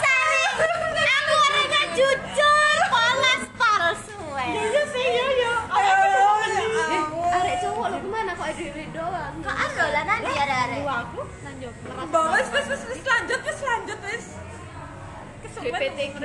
Sari, aku orangnya jujur, polos palsu. Iya sih, iya iya. Eh, arek cowok lo ke mana kok ada duit doang Kok ando lah nanti ada ada. aku lanjut. Bawa wes wes wes lanjut wes lanjut wes. BPTG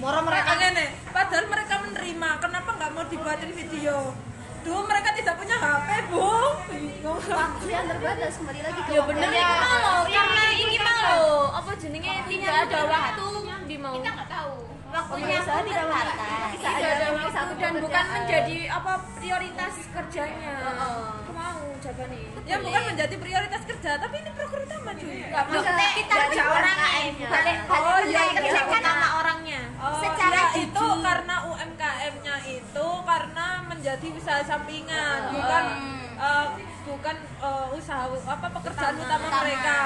Moro mereka Mereka ngene, padahal mereka menerima. Kenapa nggak mau dibuatin video? Dulu mereka tidak punya HP, Bu. Bingung. waktu yang terbatas kembali lagi ke ya bener. Yang iki mau lo terbatas. karena iki mau. Apa jenenge? Tidak ada waktu. Di mau. Kita nggak tahu. Waktunya pun tidak terbatas. bisa tidak ada waktu satu dan bukan menjadi apa prioritas kerjanya Mau jawabannya Ya bukan menjadi prioritas kerja, tapi ini proker utama cuy. Nggak, maksudnya kita orangnya UMKM-nya. balik Oh, balik iya, kerja iya. utama orangnya Oh, Secara ya, jujur. itu karena UMKM-nya itu karena menjadi usaha sampingan, bukan eh, bukan eh, usaha apa pekerjaan utama, Utama. mereka.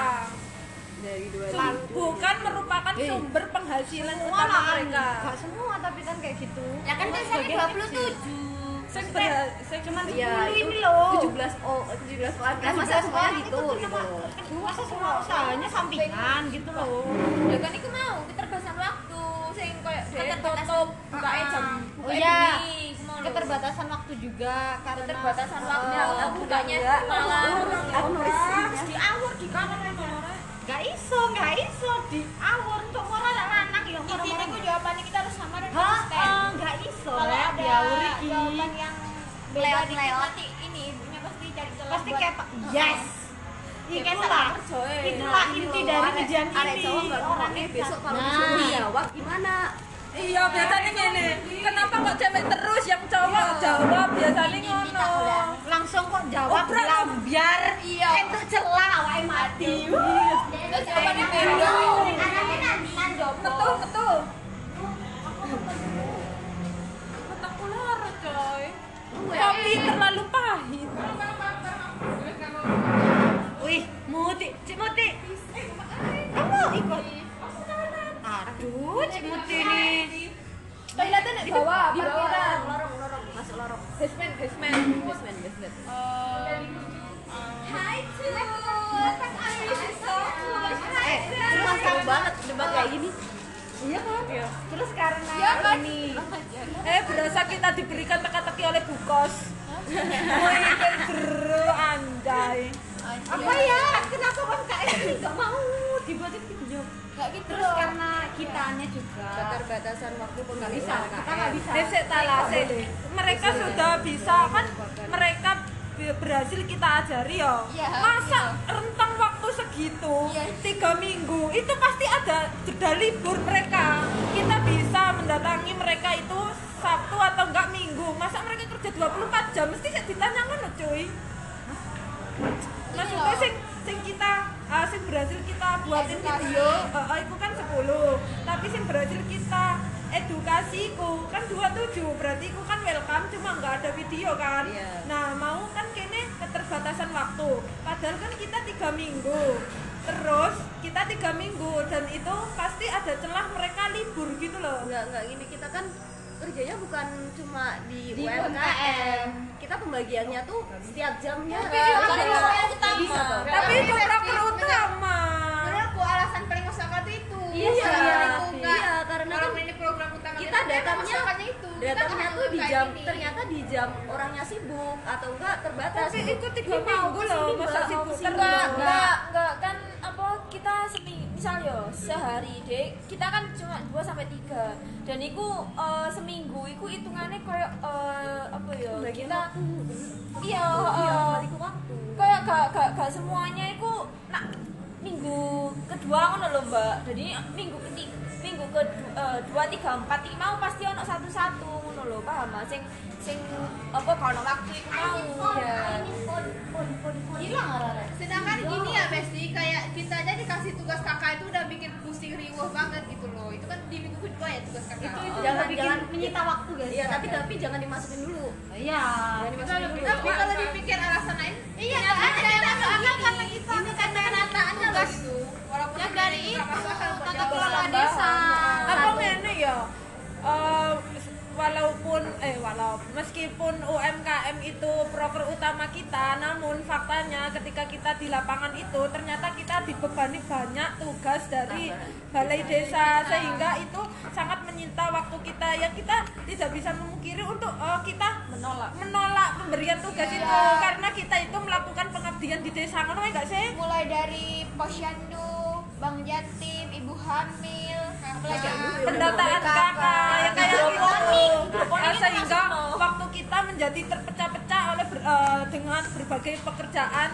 dari dua Sum- bukan merupakan sumber penghasilan semua utama lah, mereka. nggak semua tapi kan kayak gitu. Ya kan biasanya 27. Cuman Iya, 10 itu ini loh. 17 oh 17 orang kan masa semuanya gitu gitu loh. Masa semua usahanya sampingan gitu loh. ya kan itu mau keterbatasan waktu sing koyo dhewe Keterbatasan- tutup bukae jam. Oh iya, keterbatasan waktu juga karena keterbatasan waktu bukanya malah Aku nulis di awur di kamar Gak iso, gak iso di awur untuk orang lanang ya intinya aku jawabannya kita harus sama dan konsisten Oh, gak iso kalau ada iki. jawaban yang Lewat- lewat. nanti ini ibunya pasti cari celah Pasti kayak yes. Itulah, itulah inti dari Arek ini. cowok nggak orangnya besok kalau Nah. disuruh jawab gimana? Iya, biasanya gini. Kenapa kok cewek terus yang cowok jawab biasanya ngono. Langsung kok jawab Obrak. bilang biar iya itu celah awake mati. terus jawabannya beda Anaknya nanti Betul, betul. Mataku lara, coy. Kopi terlalu pahit. Wih, Muti, Cik Muti. Kamu ikut? Aduh, Cik Muti nih. Toiletnya di bawah, Di bawah. lorong, lorong, masuk lorong. Basement, basement. Basement, basement. Eh, Cuma seru banget debat kayak gini. iya kan? Terus karena Iya kan? ini eh berasa kita diberikan teka-teki oleh bukos mau ikut jeru anjay. Apa ya? Kenapa UMKM ini nggak mau. Dibuatin video Nggak gitu terus karena kitanya juga keterbatasan waktu penggunaan bisa kita nggak bisa. Eh, sik, tala, sik. mereka sudah bisa kan? Mereka berhasil kita ajari ya Iya, masa rentang waktu segitu tiga minggu itu pasti ada jeda libur mereka. Kita bisa mendatangi mereka itu Sabtu atau enggak Minggu. Masa mereka kerja 24 jam? Mesti ditanya ngono cuy. Maksudnya sing sing kita ah, sing berhasil kita buatin video. Uh, itu kan 10 tapi sing berhasil kita edukasiku kan 27 berarti ku kan welcome cuma nggak ada video kan. Iya. nah mau kan kene keterbatasan waktu. Padahal kan kita tiga minggu. Terus kita tiga minggu dan itu pasti ada celah mereka libur gitu loh. Nggak nggak gini. Kita kan kerjanya bukan cuma di, Di UMKM. UMKM. kita pembagiannya tuh setiap jamnya Tapi itu kan bisa- yang utama. tapi itu proker utama. Menurutku alasan paling masuk akal itu. Itu Iya, Iya, iya, Kak. iya, karena kan ini program utama kita datangnya itu. Kita datangnya tuh di jam ini. ternyata di jam orangnya sibuk atau enggak terbatas. Tapi itu tiga minggu loh masa sibuk enggak enggak apa kita seminggu misal yo sehari dek kita kan cuma 2 sampai 3 dan iku eh, seminggu iku hitungannya kayak eh, apa ya Bagi kita iya iya eh, waktu. kayak gak, gak, gak semuanya iku nak minggu kedua ngono lho mbak. Jadi minggu ketiga minggu ke eh, dua tiga empat iki mau pasti ono satu satu ngono lho paham mas sing sing apa kalau waktu iku mau ya. hilang sedangkan gini ya Besti kayak kita aja dikasih tugas kakak itu udah bikin pusing riuh banget gitu loh. Itu kan di minggu kedua ya tugas kakak. Itu itu Jangan- bikin jangan- menyita waktu guys. Iya tapi tapi jangan dimasukin dulu. Iya. Jangan dimasukin dulu. tapi kalau dipikir alasan lain. iya nggak ada yang masuk akal karena kita ini karena kenyataannya loh gitu walaupun yang dari itu tata kelola desa. Apa ngene ya? Eh, walaupun eh walau meskipun UMKM itu proker utama kita namun faktanya ketika kita di lapangan itu ternyata kita dibebani banyak tugas dari balai desa sehingga itu sangat menyita waktu kita. Yang kita tidak bisa memungkiri untuk eh, kita menolak. menolak pemberian tugas itu karena kita itu melakukan pengabdian di desa. Ngono ya enggak sih? Mulai dari posyandu bang jatim ibu hamil apalagi pendataan kakak yang kayak gitu Hidroponik Eh, sehingga waktu kita menjadi terpecah-pecah oleh ber- eh, dengan berbagai pekerjaan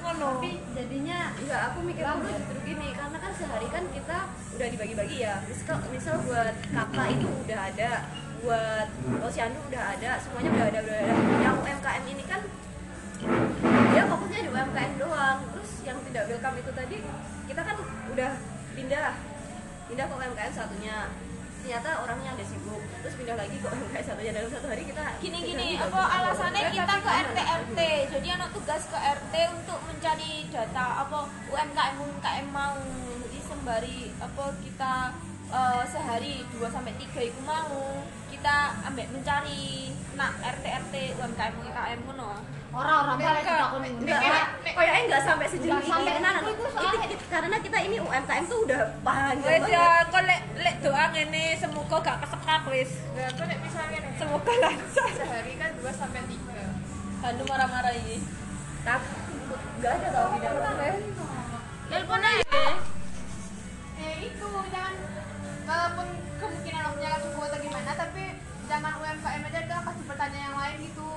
ngono. Tapi jadinya Enggak, aku mikir dulu justru gini Karena kan sehari kan kita udah dibagi-bagi ya. Misal, misal buat kakak itu udah ada Buat posyandu udah ada Semuanya udah ada, udah ada. Yang UMKM ini kan Dia fokusnya di UMKM doang. Terus yang tidak welcome itu tadi Kita kan udah pindah Pindah ke UMKM satunya. Ternyata orangnya ada sibuk. Terus pindah lagi ke UMKM satunya. Dalam satu hari kita gini gini apa alasannya kita ke RT RT jadi anak tugas ke RT untuk mencari data apa UMKM UMKM mau. Jadi sembari apa kita eh, sehari 2 sampai 3 itu mau kita ambek mencari nak RT RT UMKM UMKM ngono orang-orang kita kon Enggak, kayaknya enggak sampai sejauh Nggak sampai ini. Nah, itu, karena kita ini UMKM tuh udah panjang wes ya kok lek lek doa ngene semoga gak kesekak wis Nah, aku nek misalnya nih semoga lancar. Sehari kan 2 sampai 3 Handu marah-marah ini Tapi enggak ada tau di dalam telepon aja eh itu jangan walaupun kemungkinan orangnya akan sembuh atau gimana tapi jangan UMKM aja udah kasih pertanyaan yang lain gitu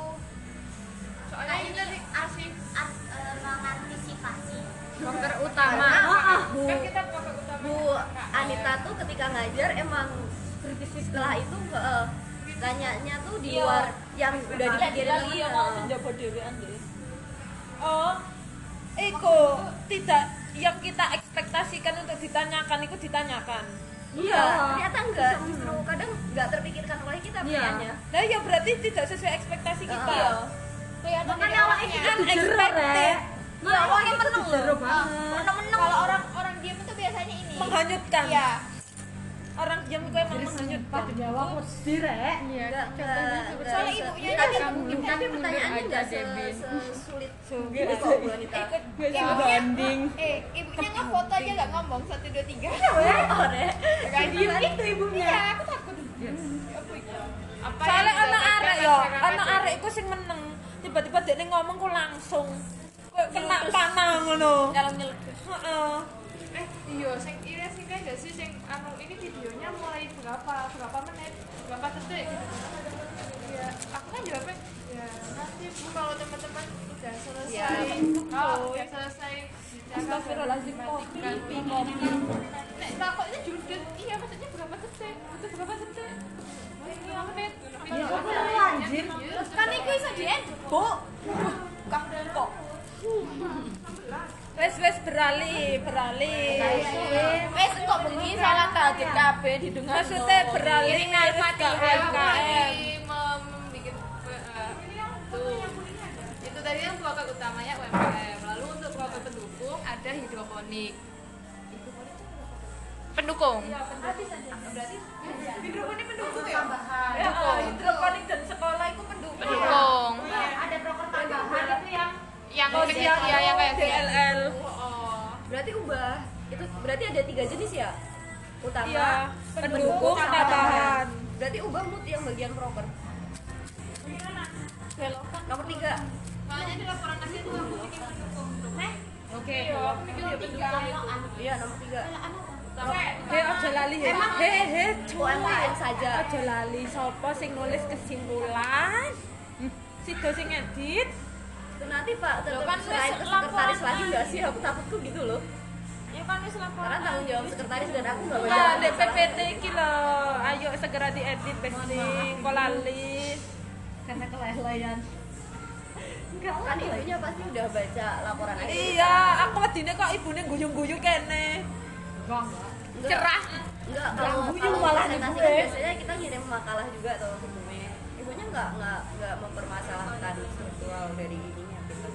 Nah, ini arsip ars- eh, mengantisipasi dokter utama. Ah, Bu, kan kita utama Bu Anita tuh ketika ngajar emang setelah itu eh, tanyanya tuh di Iya. luar yang udah dipikirin lagi. Ya temen. mau menjaga dewean deh oh Eko tidak yang kita ekspektasikan untuk ditanyakan itu ditanyakan. Iya, ternyata enggak. Justru kadang enggak terpikirkan oleh kita pilihannya. nah ya berarti tidak sesuai ekspektasi kita. Iya. Kelihatan makanya awalnya kita unexpected ya. Awalnya meneng loh. kalau orang orang diem itu biasanya ini. Menghanyutkan. Iya. Orang diam itu emang menghanyutkan. Jawa aku sedih rek. Enggak, enggak. Soalnya ibunya tapi, mungkin tapi pertanyaannya enggak se- sesulit. Itu kok Bu Anita. ibunya banding. eh ibunya ngevote foto aja nggak ngomong? Satu dua tiga. Kayak diem gitu ibunya. iya aku takut. Apa Soalnya anak arek yo, anak arek iku sing meneng. Tiba-tiba dia ngomong ku langsung Kayak kena panah ngono. Kalau nyeletus. Heeh. Eh, iya, sing ini sing kayak gak sih sing anu ini videonya mulai berapa berapa menit, berapa detik gitu. Ya, aku kan jawabnya ya nanti bu kalau teman-teman udah selesai, Ya, oh, udah selesai Astagfirullahaladzim, kopi, kopi, kopi. Nek takutnya judul, iya maksudnya berapa detik, butuh berapa detik? Lima menit. Ya, anjir. kan itu bisa di Bu. Kah kok. Wes wes beralih, beralih. wes kok bengi salah tadi kabeh didengar Maksudnya beralih mem- membikin eh, itu tadi yang produk utamanya UMKM lalu untuk produk pendukung ada hidroponik pendukung Ya, hidroponik dan sekolah itu pendukung. pendukung ada proker tambahan itu yang yang Oh, kecil yang ya yang kayak gitu. DLL. oh Berarti ubah. Itu berarti ada tiga jenis ya? Utama, Iya, pendukung tambahan. Berarti ubah mood yang bagian proper. Nomor tiga. soalnya di laporan akhir tuh aku bikin pendukung Oke. iya aku bikin dia pendukung itu Iya nomor tiga. He aja lali he. He he. UMKM saja. Aja lali sapa sing nulis kesimpulan? Hmm, Sido sing edit. Itu nanti Pak, tetap kan selain sekretaris lagi nggak sih? Aku takutku gitu loh. ya kan wis laporan Karena tanggung jawab sekretaris dan aku nggak Nah, banyak. dek PPT iki lho. Ayo segera diedit besting. Kok lali? Karena kelelayan. Kan ibunya pasti udah baca laporan aja. Iya, aku wedine kok ibune guyung-guyung kene. Cerah. Enggak, kalau kalau malah kan gue. biasanya kita ngirim makalah juga atau sebelumnya. Ibunya enggak enggak enggak mempermasalahkan struktural dari ininya gitu.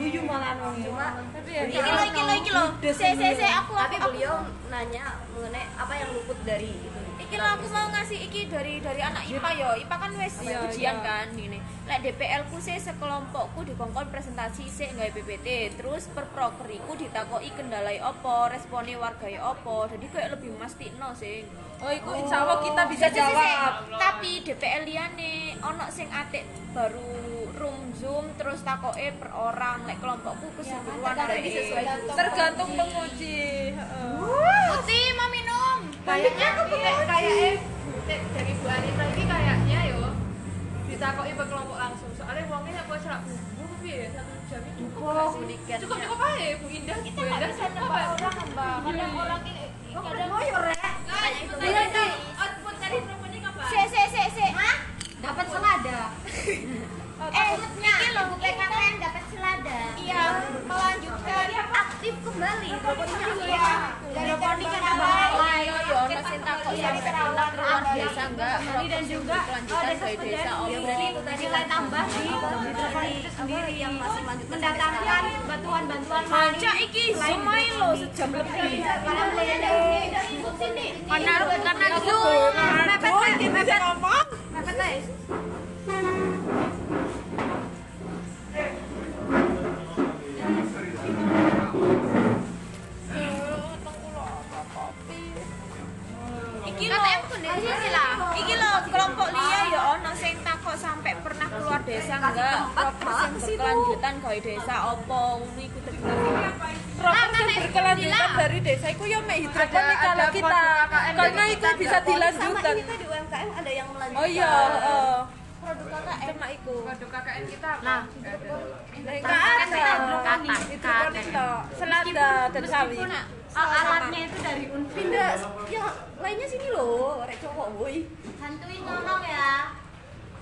Guyu malah. Cuma Tapi ya iki lo iki lo iki lo se se se aku tapi aku beliau nanya mengenai apa yang luput dari itu. Iki lo aku mau ngasih iki dari dari anak IPA yo. IPA kan wis Iya, ujian iya. kan gini. Lek DPL ku sih sekelompokku dikongkon presentasi sih nggawe PPT. Terus per prokeriku ditakoki kendalai opo, respone wargai opo. Jadi kayak lebih mastikno sing. Oh, iku insya Allah kita bisa jawab. Tapi DPL liyane ono sing atik baru room zoom terus takoke per orang lek kelompokku keseluruhan Berarti dari sesuai Tergantung penguji. heeh. Putih mau minum. Kayaknya kayak kayak eh dari Bu Anita ini kayaknya yo ditakoki per kelompok langsung. Soalnya uangnya aku cerak bumbu piye satu jam itu cukup cukup cukup aja Bu Indah Kita nggak bisa nembak orang mbak. Kadang orang ini kadang Nah, itu tadi output dari proponik apa? se se se se. dapat selada Eh, iki lho PKKN dapat selada. Iya, melanjutkan. Aktif kembali. Hidroponiknya Iya, hidroponik kan tambah lain. Yo, ono sing takok sampai pindah ke luar desa enggak? dan juga dari desa Om. Berarti itu tadi tambah di hidroponik itu sendiri yang masih melanjutkan mendatangkan bantuan-bantuan Baca iki ae lho sejam lebih. Karena karena zoom. Mepet mepet. mepet. Mepet Iki lho, iki lah. Iki lho kelompok liya ya ono sing takok sampai pernah keluar desa enggak? Progres yang berkelanjutan gawe desa opo ngono iku Proses yang berkelanjutan dari desa itu ya mek hidroponik kalau kita karena itu bisa Sama dilanjutkan. ini tadi UMKM ada yang melanjutkan. Oh iya, heeh. Produk KKN. Cuma itu. Waduh KKN kita apa? Nah. Enggak ada. Hidroponik toh, selada dan sawit. alatnya itu dari unpad Pindah yang lainnya sini loh, rek cowok boy. bantuin ngomong ya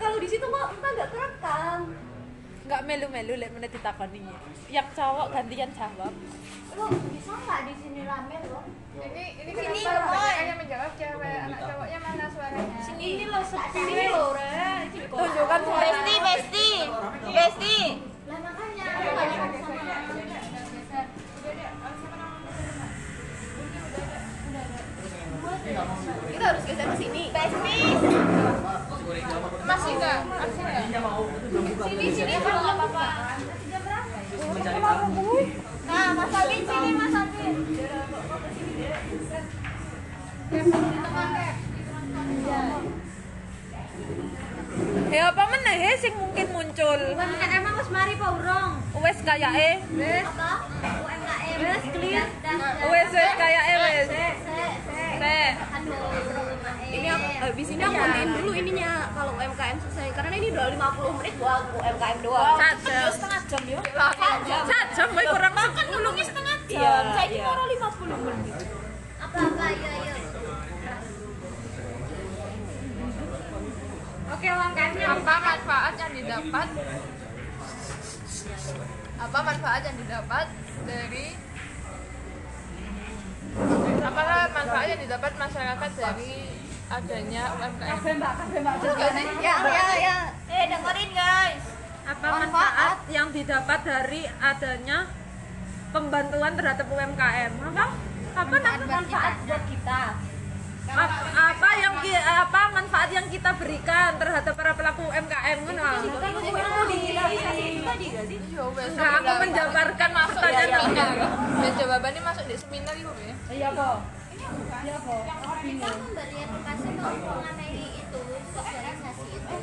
Kalau di situ kok kita nggak terekam. Enggak melu-melu lek menit ditakoni. Yang cowok gantian jawab. lo bisa nggak di sini rame lo Ini ini kenapa banyak yang menjawab cewek anak cowoknya mana suaranya? Ini loh sepi loh, rek. Tunjukkan suara. Besti, besti. Besti. lah makanya karena ini udah 50 menit buat UMKM doang. Sajam. setengah jam ya. Sajam bae kurang makan dulu setengah Iya, jam saya ini iya. baru 50 menit. Apa apa ya ya Oke, UMKM-nya apa manfaat yang didapat? Apa manfaat yang didapat dari apakah manfaat yang didapat masyarakat dari adanya UMKM ya ya ya. Eh dengerin guys. Apa manfaat. yang didapat dari adanya pembantuan terhadap UMKM? Apa? Apa namanya manfaat? buat kita. Ap- apa yang apa manfaat yang kita berikan terhadap para pelaku UMKM Iya, wes, Enggak, aku menjabarkan pertanyaan seminar dan jawabannya masuk di seminar itu ya? Iya kok. Kita memberi edukasi untuk mengenai itu sosialisasi itu.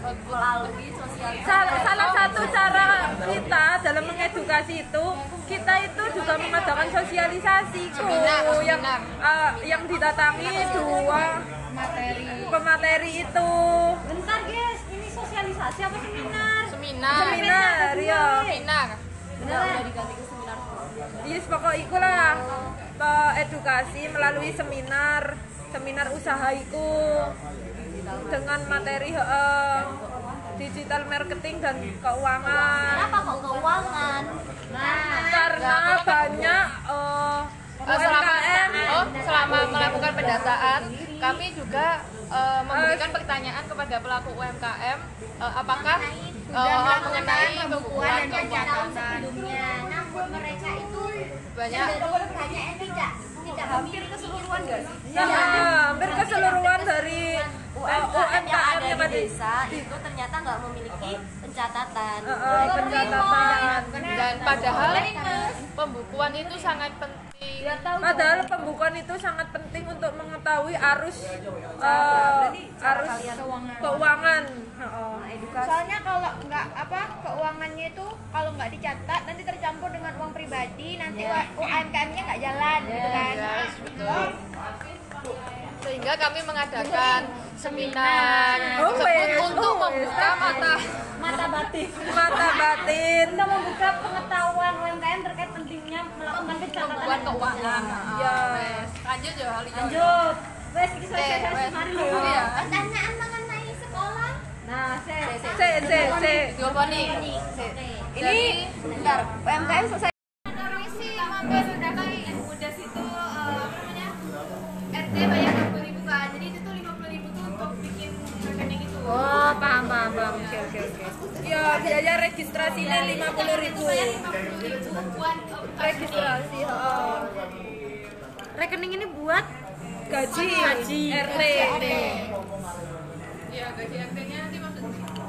Melalui sosial Salah, satu cara kita dalam mengedukasi itu kita itu juga mengadakan sosialisasi kok yang eh, yang didatangi dua materi pemateri. itu. Bentar, guys. Ini sosialisasi apa seminar? seminar. Seminar ya seminar. Udah udah diganti ke seminar yes pokok ikulah edukasi melalui seminar. Seminar usaha iku dengan materi eh, digital marketing dan keuangan. Kenapa kok keuangan? Karena banyak eh, Eh, selama oh selama melakukan pendataan kami juga eh, memberikan pertanyaan kepada pelaku UMKM eh, apakah eh, mengenai pembukuan dan keuangan sebelumnya. Namun mereka itu banyak. banyak tidak tidak hampir keseluruhan gak sih ya hampir keseluruhan dari UMKM yang ada yang di ada di desa itu ternyata nggak memiliki pencatatan. Pencatatan. dan padahal pembukuan itu sangat penting. padahal pembukuan itu sangat penting untuk mengetahui arus eh, arus keuangan. Heeh. soalnya kalau nggak apa keuangannya itu kalau nggak dicatat nanti tercampur dengan uang pribadi nanti UMKM-nya nggak jalan gitu kan Yes, betul. sehingga kami mengadakan seminar Oh, tersebut wes, untuk oh, membuka mata Mata batin. mata batin Kita membuka pengetahuan UMKM terkait pentingnya melakukan pencatatan keuangan Ya. Wes, lanjut ya Lanjut. Wes, kita wes. mari Iya. lho. Nah, saya c c c Dioponi. ini bentar UMKM selesai. Permisi, mampir udah kali udah situ eh, apa namanya RT bayar 20 ribu kan jadi itu tuh 50 ribu tuh untuk bikin rekening itu. Oh paham paham paham. Oke oke oke. Ya biaya registrasinya lima puluh ribu. bayar 50 ribu buat eh, registrasi heeh. rekening ini buat gaji rt Iya, gaji RT-nya nanti masuk di situ.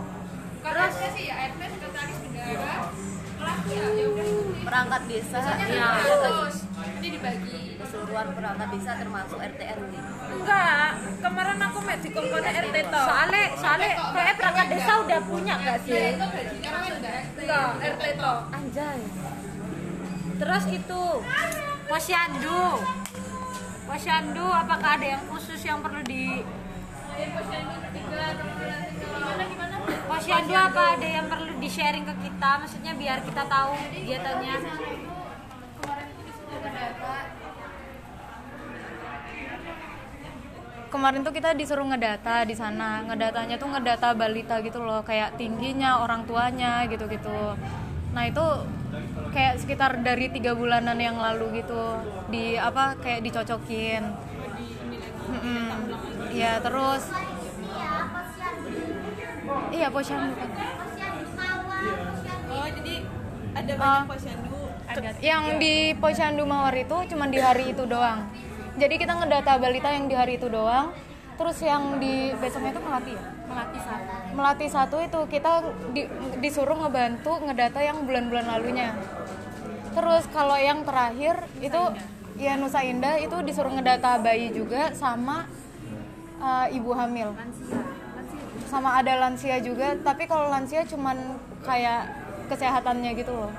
Terus sih ya RT sekretaris negara pelaku ya ya udah perangkat desa ya. terus. Nanti dibagi. Keseluruhan perangkat desa termasuk RT RW enggak kemarin aku mek di kompone rt toh. soalnya soalnya kayak perangkat desa udah punya gak sih? itu gajinya masuk dari enggak? Rt toh. Anjay. Terus itu posyandu. Posyandu apakah ada yang khusus yang perlu di Posyandu apa ada yang perlu di sharing ke kita? Maksudnya biar kita tahu kegiatannya. kemarin tuh kita disuruh ngedata di sana ngedatanya tuh ngedata balita gitu loh kayak tingginya orang tuanya gitu gitu nah itu kayak sekitar dari tiga bulanan yang lalu gitu di apa kayak dicocokin Mm-mm. ya terus iya posyandu. Oh jadi ada banyak posyandu. Yang di posyandu mawar itu cuma di hari itu doang. Jadi kita ngedata balita yang di hari itu doang terus yang di besoknya itu melati ya? Melati satu. Melati satu itu kita di- disuruh ngebantu ngedata yang bulan-bulan lalunya. Terus kalau yang terakhir itu ya Nusa Indah itu disuruh ngedata bayi juga sama uh, ibu hamil sama ada lansia juga tapi kalau lansia cuman kayak kesehatannya gitu loh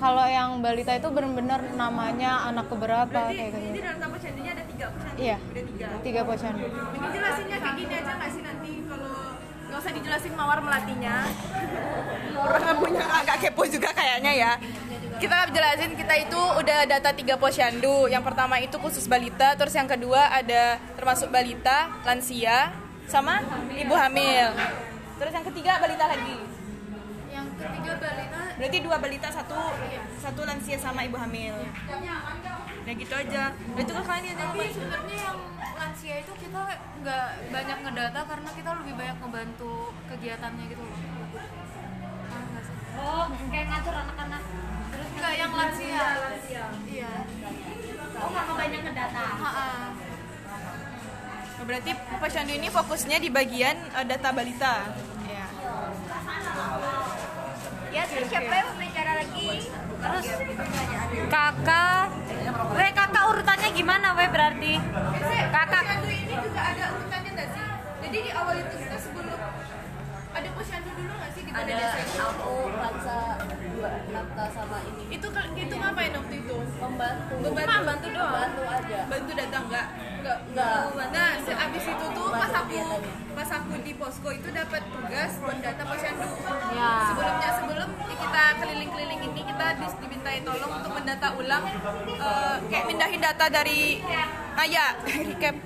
kalau yang balita itu benar-benar namanya anak keberapa kayak Jadi gitu dalam posyandunya ada tiga posyandu. iya Ada tiga. tiga posyandu Ini jelasinnya kayak gini aja nggak sih nanti kalau nggak usah dijelasin mawar melatinya. Orang punya agak kepo juga kayaknya ya. Kita jelasin kita itu udah data tiga posyandu. Yang pertama itu khusus balita, terus yang kedua ada termasuk balita, lansia, sama ibu hamil. Terus yang ketiga balita lagi. Yang ketiga balita Berarti dua balita satu satu lansia sama ibu hamil. Ya gitu aja. Nah, itu kan kalian yang tapi sebenarnya yang lansia itu kita nggak banyak ngedata karena kita lebih banyak ngebantu kegiatannya gitu loh oh kayak ngatur anak-anak Enggak yang lansia iya oh nggak mau banyak ngedata Ha-ha. Oh, Berarti posyandu ini fokusnya di bagian eh, data balita. Ya. Ya terus siapa yang mau bicara lagi? terus kakak weh kakak urutannya gimana weh berarti kakak ini juga ada urutannya nggak sih? Jadi di awal itu kita ada posyandu dulu nggak sih di itu? aku Lansa dua nafta sama ini Itu itu ngapain waktu itu? membantu Membantu. Membantu doang. membantu aja Bantu data enggak? Enggak. Enggak. Nah, se- abis itu tuh pas aku pas aku di posko itu dapat tugas buat data posyandu. Ya. Sebelumnya sebelum kita keliling-keliling ini kita dimintai tolong untuk mendata ulang eh, kayak mindahin data dari ah ya recap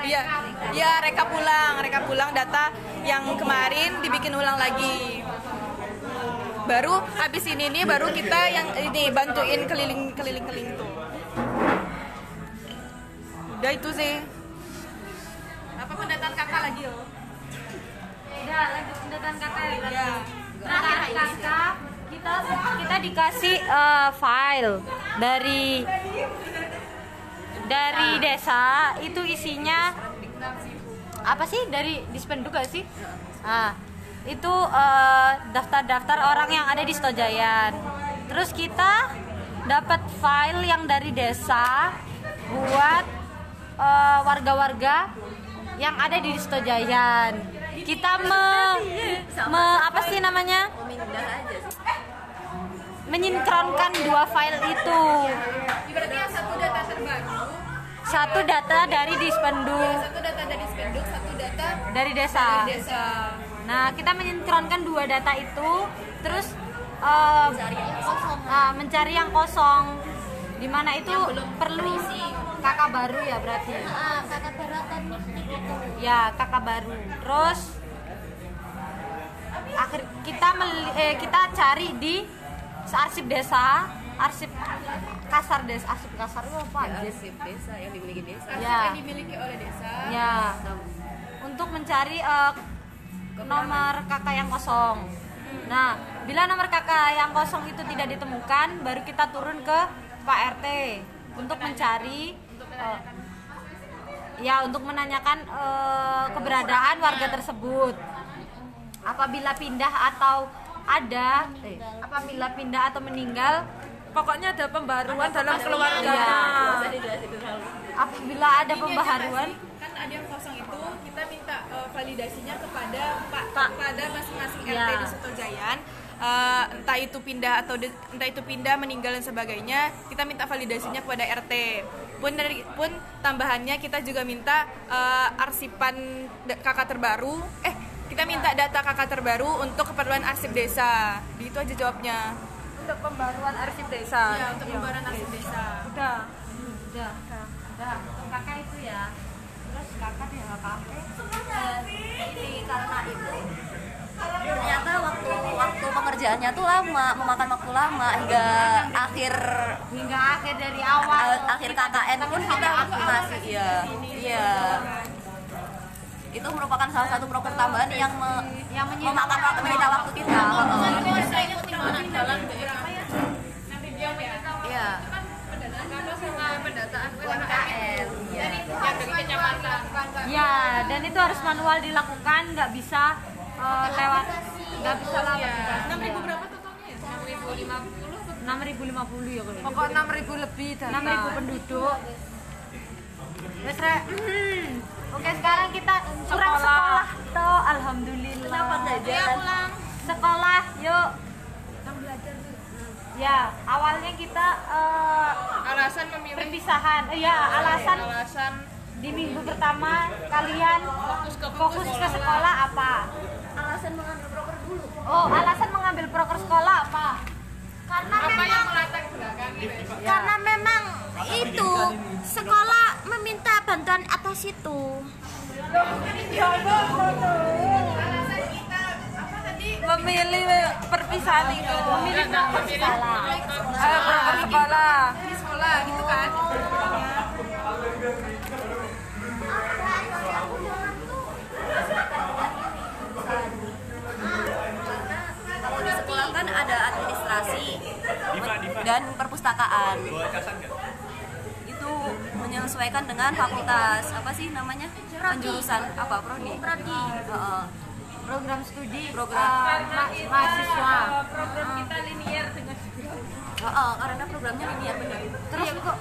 Iya, ya rekap ulang, rekap ulang data yang kemarin dibikin ulang lagi. Baru habis ini nih baru kita yang ini bantuin keliling keliling keliling tuh. Udah itu sih. Apa pendataan kakak lagi yo? udah lanjut pendataan kakak ya berarti. Ya. terakhir kakak kita kita dikasih eh, file dari dari desa itu isinya apa sih? Dari dispenduk gak sih? Ah itu eh, daftar-daftar orang yang ada di Stojayan terus kita dapat file yang dari desa buat eh, warga-warga yang ada di Stojayan kita me, me- apa sih namanya? Mindah aja sih menyinkronkan dua file itu. Berarti yang satu data terbaru, satu data dari dispenduk. Satu data dari Spenduk, satu data dari desa. dari desa. nah kita menyinkronkan dua data itu terus eh, ah, mencari yang kosong. Di mana itu perlu kakak baru ya berarti? Ah, kakak beratan gitu. ya kakak baru. Terus akhir kita meli- eh, kita cari di arsip desa arsip kasar desa arsip kasar itu apa ya, arsip desa yang dimiliki desa. Ya. Yang dimiliki oleh desa. ya. Untuk mencari eh, nomor kakak yang kosong. Nah bila nomor kakak yang kosong itu tidak ditemukan baru kita turun ke Pak RT untuk mencari eh, ya untuk menanyakan eh, keberadaan warga tersebut. Apabila pindah atau ada eh, apabila pindah atau meninggal Pokoknya ada pembaruan dalam keluarga. Dulu. apabila ada pembaharuan kan ada yang kosong itu kita minta eh, validasinya kepada pak, kepada masing-masing RT Ya. di Sutojayan Eh, entah itu pindah atau de- entah itu pindah meninggal dan sebagainya kita minta validasinya kepada RT pun dari pun tambahannya kita juga minta eh, arsipan kakak terbaru eh kita minta data kakak terbaru untuk keperluan arsip desa. Itu aja jawabnya. Untuk pembaruan arsip desa. Ya untuk pembaruan arsip desa. Udah. Udah. Udah. Untuk kakak itu ya. Terus kakak ya kakak ini karena itu ternyata waktu waktu pengerjaannya tuh lama memakan waktu lama hingga akhir hingga akhir dari awal. akhir KKN pun kita masih iya. iya itu merupakan salah satu proker tambahan yang me- yang menyita memakan waktu menyita waktu kita. Iya. UMKM. Iya. ya dan itu harus manual dilakukan nggak bisa eh, lewat nggak bisa lewat enam ribu berapa totalnya ya? 6050 ya kalau Pokok 6000 lebih data. 6000 penduduk. Wes Rek. Hmm. Oke, sekarang kita kurang sekolah toh. Alhamdulillah. Kenapa jajan? Sekolah, yuk. Ya, awalnya kita eh, alasan memilih perpisahan. Eh, ya, alasan alasan di minggu pertama kalian fokus ke fokus ke sekolah apa? Alasan mengambil proker dulu. Oh, alasan mengambil proker sekolah apa? Karena apa yang memang melatar belakangi karena memang itu sekolah meminta bantuan atas itu. Memilih perpisahan itu. Memilih proker sekolah. Eh, proker sekolah. Di sekolah gitu kan Kalau di sekolah kan ada administrasi dan perpustakaan. Itu menyesuaikan dengan fakultas apa sih namanya? Penjurusan apa prodi? Prodi. Program studi Program. eh, ma- mahasiswa. program kita linear dengan Heeh, karena programnya linear benar. Terus kok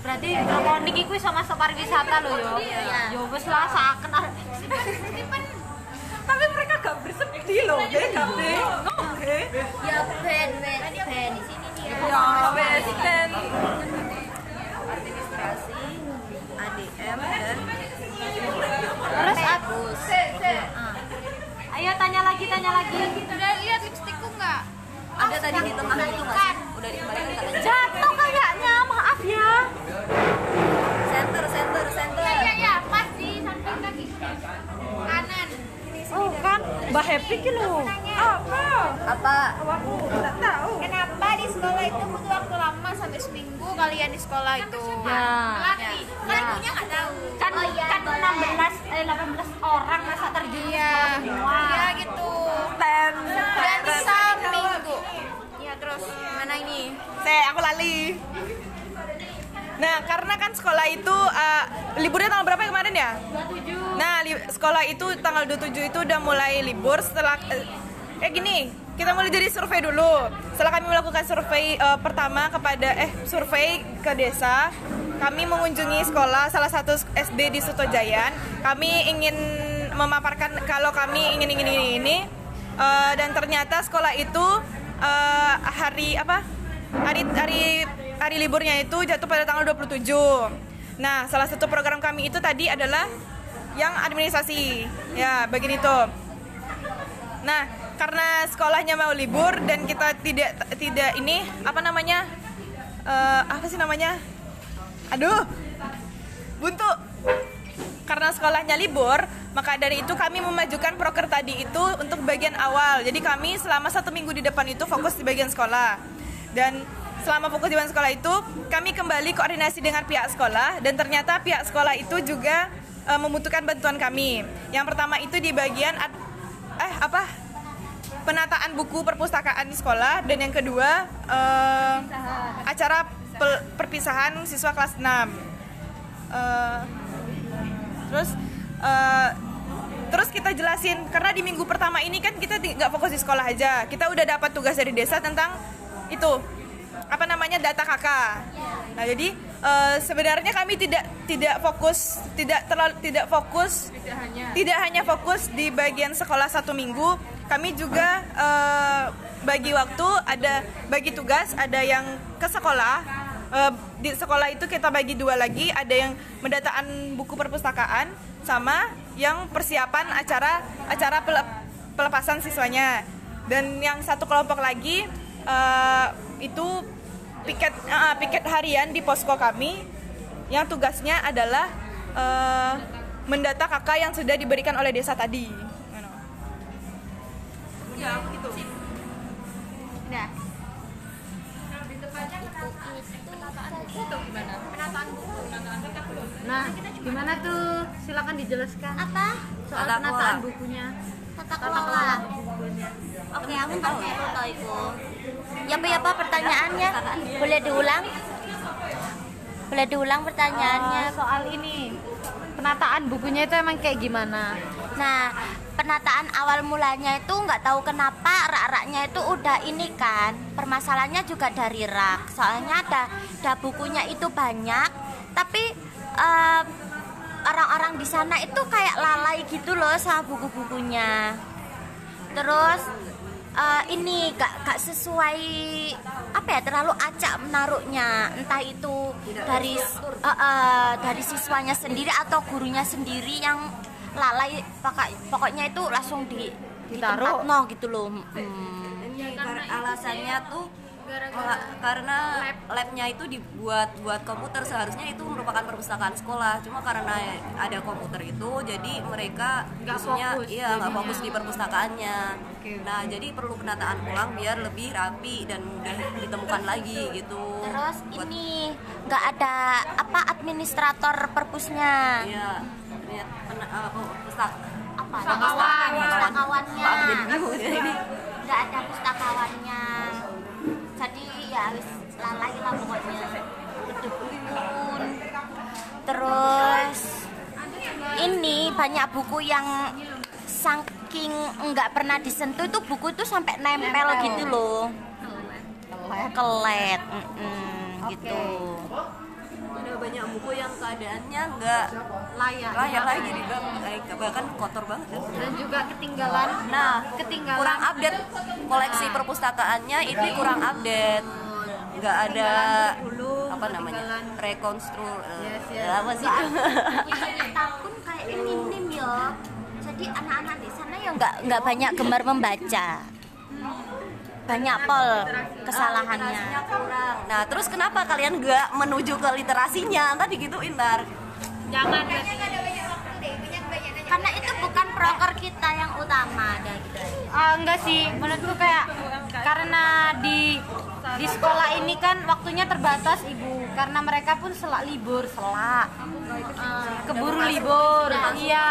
berarti kalau niki kuwi sama masuk pariwisata loh yo. Iya. Yo wis lah saken tapi mereka gak bersedih loh ya gak ya ben ben ben di sini nih ya dan Administrasi, ADM dan Terus bagus. ayo tanya lagi tanya lagi. Udah lihat lipstikku nggak? Ada tadi di tengah itu nggak sih? Udah dikembalikan. Jatuh kayaknya, maaf ya. Center, center, center. Iya iya iya, pas di samping kaki kanan. Oh kan, Mbak Happy lho. apa Apa? aku nggak tahu Kenapa sekolah itu butuh waktu lama sampai seminggu kalian di sekolah itu? Ya. Laki. Kan ibunya nggak tahu. Kan kan 16 eh 18 orang masa terjun Iya, semua. ya gitu. Dan seminggu. Ya terus mana ini? saya aku lali Nah, karena kan sekolah itu uh, liburnya tanggal berapa kemarin ya? 27. Nah, sekolah itu tanggal 27 itu udah mulai libur setelah eh, eh gini, kita mulai dari survei dulu. Setelah kami melakukan survei eh, pertama kepada eh survei ke desa, kami mengunjungi sekolah salah satu SD di Sutojayan. Kami ingin memaparkan kalau kami ingin ingin ini ini Eh, dan ternyata sekolah itu eh, hari apa? Hari hari hari liburnya itu jatuh pada tanggal 27. Nah, salah satu program kami itu tadi adalah yang administrasi. Ya, bagian itu. Nah, karena sekolahnya mau libur dan kita tidak tidak ini apa namanya? Eh, apa sih namanya? Aduh. Buntu. Karena sekolahnya libur, maka dari itu kami memajukan proker tadi itu untuk bagian awal. Jadi kami selama satu minggu di depan itu fokus di bagian sekolah. Dan selama fokus di bagian sekolah itu, kami kembali koordinasi dengan pihak sekolah dan ternyata pihak sekolah itu juga eh, membutuhkan bantuan kami. Yang pertama itu di bagian eh apa? Penataan buku perpustakaan di sekolah. Dan yang kedua eh, acara pel- perpisahan siswa kelas 6. Eh, terus eh, terus kita jelasin karena di minggu pertama ini kan kita nggak fokus di sekolah aja. Kita udah dapat tugas dari desa tentang itu apa namanya data kakak nah jadi eh, sebenarnya kami tidak tidak fokus tidak terlalu tidak fokus tidak hanya fokus di bagian sekolah satu minggu. Kami juga eh, bagi waktu ada bagi tugas ada yang ke sekolah. Eh, di sekolah itu kita bagi dua lagi. Ada yang mendataan buku perpustakaan sama yang persiapan acara acara pele- pelepasan siswanya. Dan yang satu kelompok lagi eh, itu piket eh, piket harian di posko kami yang tugasnya adalah eh, mendata kakak yang sudah diberikan oleh desa tadi. Ya, gitu. Nah, Nah, gimana tuh? Silakan dijelaskan. apa Soal Tata penataan kelola. bukunya. tata kelola oke aku ngerti foto itu. Ya apa ya apa pertanyaannya. Boleh diulang? Boleh diulang pertanyaannya? Eh, soal ini penataan bukunya itu emang kayak gimana? Nah, penataan awal mulanya itu nggak tahu kenapa rak-raknya itu udah ini kan. Permasalahannya juga dari rak. Soalnya ada ada bukunya itu banyak. Tapi eh, orang-orang di sana itu kayak lalai gitu loh sama buku-bukunya terus eh, ini gak, gak sesuai apa ya terlalu acak menaruhnya entah itu dari eh, eh, dari siswanya sendiri atau gurunya sendiri yang lalai pokok- pokoknya itu langsung di Ditaruh. di tempat no gitu loh Hmm. Ini kar- alasannya tuh Ka- karena labnya itu dibuat buat komputer seharusnya itu merupakan perpustakaan sekolah. Cuma karena ada komputer itu jadi mereka khususnya fokus iya nggak fokus di perpustakaannya. Nah jadi perlu penataan ulang biar lebih rapi dan mudah ditemukan lagi gitu. Terus Buat- ini nggak ada apa administrator perpusnya? Iya lihat pena- eh, oh, pustak. Apa? Pustakawan. pustakawannya ya nggak ada pustakawannya jadi ya wis lalai lah pokoknya. Berdebun terus ini banyak buku yang saking nggak pernah disentuh itu buku itu sampai nempel gitu loh. Kelet mm-mm, gitu ada banyak buku yang keadaannya nggak layak layak lagi jadi bahkan kotor banget ya. dan juga ketinggalan Nah, ketinggalan kurang update koleksi perpustakaannya ini kurang update. Nggak ada apa namanya? rekonstru eh, apa sih? tahun kayak minim ya jadi anak-anak di sana ya nggak nggak banyak gemar membaca banyak pol kesalahannya. Nah, terus kenapa kalian nggak menuju ke literasinya? Tadi gitu Intar. jangan karena itu bukan proker kita yang utama ada gitu Ah, enggak sih. Menurutku kayak karena di di sekolah ini kan waktunya terbatas ibu. Karena mereka pun selak libur selak. Ah, keburu libur. iya.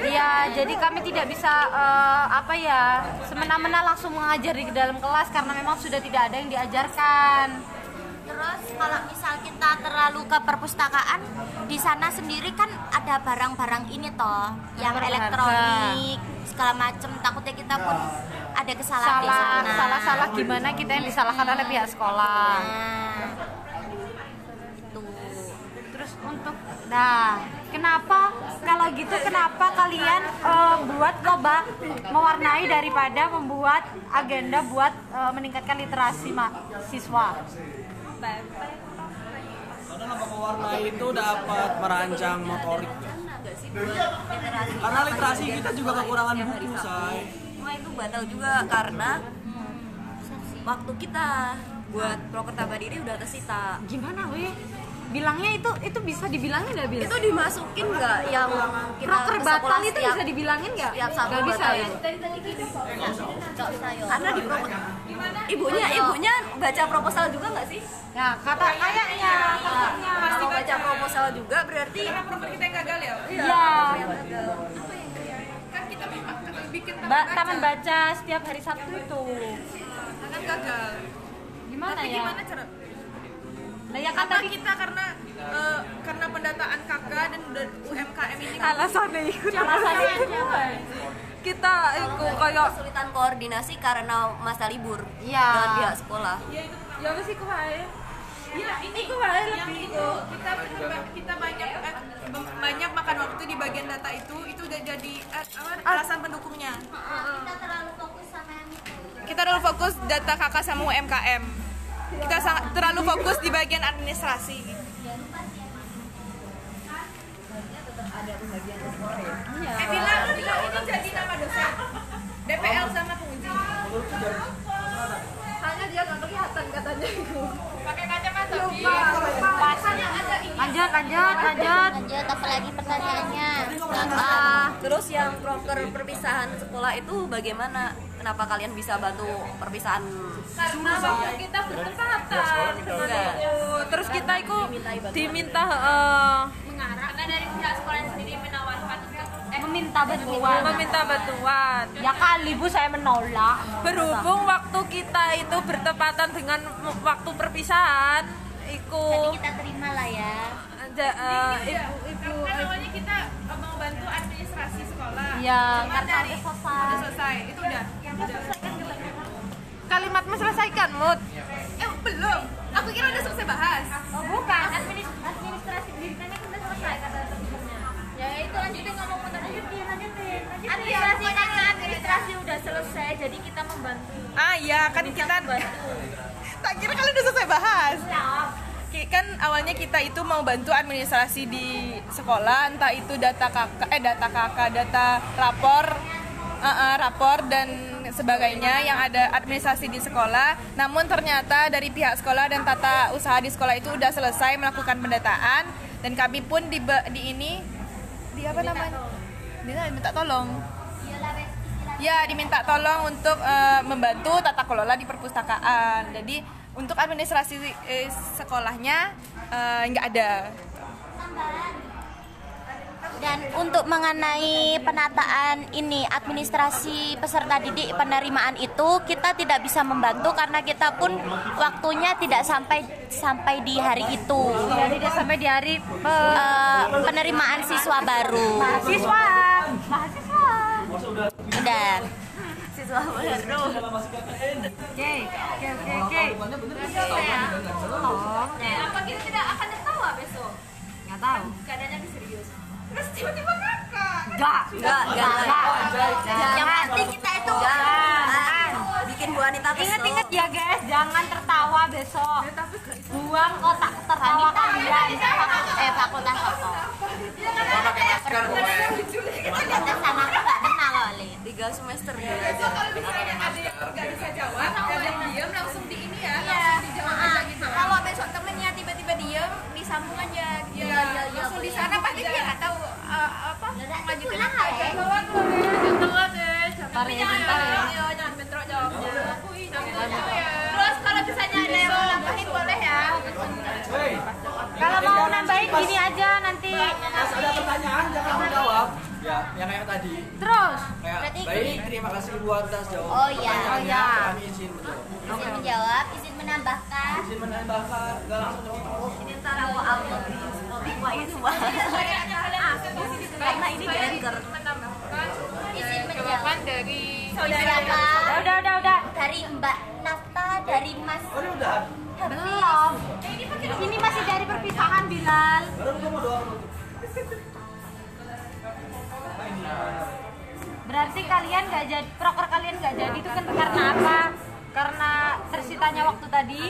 Iya, jadi kami tidak bisa eh, apa ya semena-mena langsung mengajar di dalam kelas karena memang sudah tidak ada yang diajarkan. Terus kalau misal kita terlalu ke perpustakaan di sana sendiri kan ada barang-barang ini toh yang berharga. elektronik segala macem takutnya kita pun ada kesalahan di Salah, sana salah-salah gimana kita yang disalahkan oleh pihak sekolah. Nah, itu Terus untuk, nah, kenapa kalau gitu kenapa kalian eh, buat loba mewarnai daripada membuat agenda buat eh, meningkatkan literasi mahasiswa? Karena lomba mewarnai itu dapat merancang motorik. Nggak sih buat literasi. Karena literasi kita juga kekurangan buku, say. Cuma itu batal juga karena waktu kita buat proker tambah diri udah tersita. Gimana weh? Bilangnya itu itu bisa dibilangin nggak bil? Itu dimasukin nggak yang kita Proker ke batal itu setiap- bisa dibilangin nggak? Nggak bisa ya? usah yo Karena di proposal ibunya ibunya baca proposal juga nggak sih? Nah, kata kayaknya Kalau baca proposal juga berarti Proker kita yang gagal ya? Iya. kan kita bikin taman baca. setiap hari Sabtu itu. kan gagal. Gimana tapi ya? gimana cara Nah, ya kan tadi kita karena eh, karena pendataan KK dan udah UMKM ini kan alasannya ikut alasannya kita itu kayak kesulitan koordinasi karena masa libur Iya. dengan pihak sekolah. ya itu ya apa sih kuai ya ini kuai lebih itu. kita kita banyak eh, banyak makan waktu di bagian data itu itu udah jadi eh, apa, alasan pendukungnya. Kita terlalu fokus sama yang itu. Kita terlalu fokus data kakak sama UMKM kita sangat terlalu fokus di bagian administrasi. Eh, Bila, lu Bila, ini jadi nama dosen. DPL sama penguji. Hanya dia nggak kelihatan katanya pakai lanjut lanjut lanjut. Lanjut apa lagi pertanyaannya? Ah, terus yang proker perpisahan sekolah itu bagaimana? Kenapa kalian bisa bantu perpisahan? karena waktu kita bertepatan. Enggak. terus kita itu diminta eh, karena dari pihak sekolah sendiri menawarkan eh, meminta bantuan. Meminta bantuan. Ya kali bu saya menolak. Berhubung waktu kita itu bertepatan dengan waktu perpisahan iku. Jadi kita terima lah ya. Ada, eh, ibu ibu kan awalnya kita eh, mau bantu administrasi sekolah. Iya, Cuma karena dari udah selesai. udah selesai itu udah. Kalimatmu selesaikan mut. Eh belum. Aku kira udah selesai bahas. Oh, bukan. administrasi pendidikannya kan udah selesai kata temennya. ya itu lanjutin ngomong Lanjutin, lanjutin. lanjutin. administrasi karena administrasi udah selesai jadi kita membantu. Ah iya kan kita tak kira kalian udah selesai bahas. Ki- kan awalnya kita itu mau bantu administrasi di sekolah entah itu data kakak eh data kakak data rapor eh, eh, rapor dan sebagainya yang ada administrasi di sekolah. Namun ternyata dari pihak sekolah dan tata usaha di sekolah itu udah selesai melakukan pendataan dan kami pun di, di ini di apa namanya? diminta tolong. Ya, diminta tolong untuk eh, membantu tata kelola di perpustakaan. Jadi untuk administrasi eh, sekolahnya eh, nggak ada. dan untuk mengenai penataan ini administrasi peserta didik penerimaan itu kita tidak bisa membantu karena kita pun waktunya tidak sampai sampai di hari itu tidak sampai di hari pe- Eh, penerimaan siswa baru mahasiswa. Mahasiswa. Siswa baru Oke, oke, oke, oke. apa kita tidak akan tertawa besok Nggak tahu. keadaannya serius Terus tiba-tiba kakak. Enggak. enggak enggak yang pasti kita itu jangan bikin bu Anita kesel Ingat-ingat ya guys, jangan tertawa besok. Buang kotak tertawa kalian. eh fakultas apa pakai masker kita sama aku tiga semester dulu aja Kalau misalnya ada yang nggak bisa jawab, ada yang diam langsung di ini ya, langsung dijawab aja gitu. kalau besok temennya tiba-tiba diem disambung aja gitu. Ya, langsung di sana pasti dia nggak tahu uh, apa lanjutin apa ya? Bentar ya, bentar ya. Ayo, jangan bentrok jawabnya. Terus kalau misalnya ada yang mau nambahin boleh ya? Kalau mau nambahin gini aja nanti. pas ada pertanyaan jangan menjawab ya yang kayak tadi. Terus. kayak Berarti baik terima kasih Bu atas jawab Oh, iya. Oh, iya. kami izin menjawab izin menjawab izin menambahkan. Izin menambahkan nggak langsung jawab. Ini ntar aku upload di Spotify semua karena ini di anchor izin menjawab. dari siapa Udah, udah, udah. dari Mbak Nafta dari Mas oh ini udah. Belum. Ini masih dari perpisahan Bilal. baru kamu doang Berarti kalian nggak jadi proker kalian nggak jadi itu kan karena apa? Karena tersitanya waktu tadi.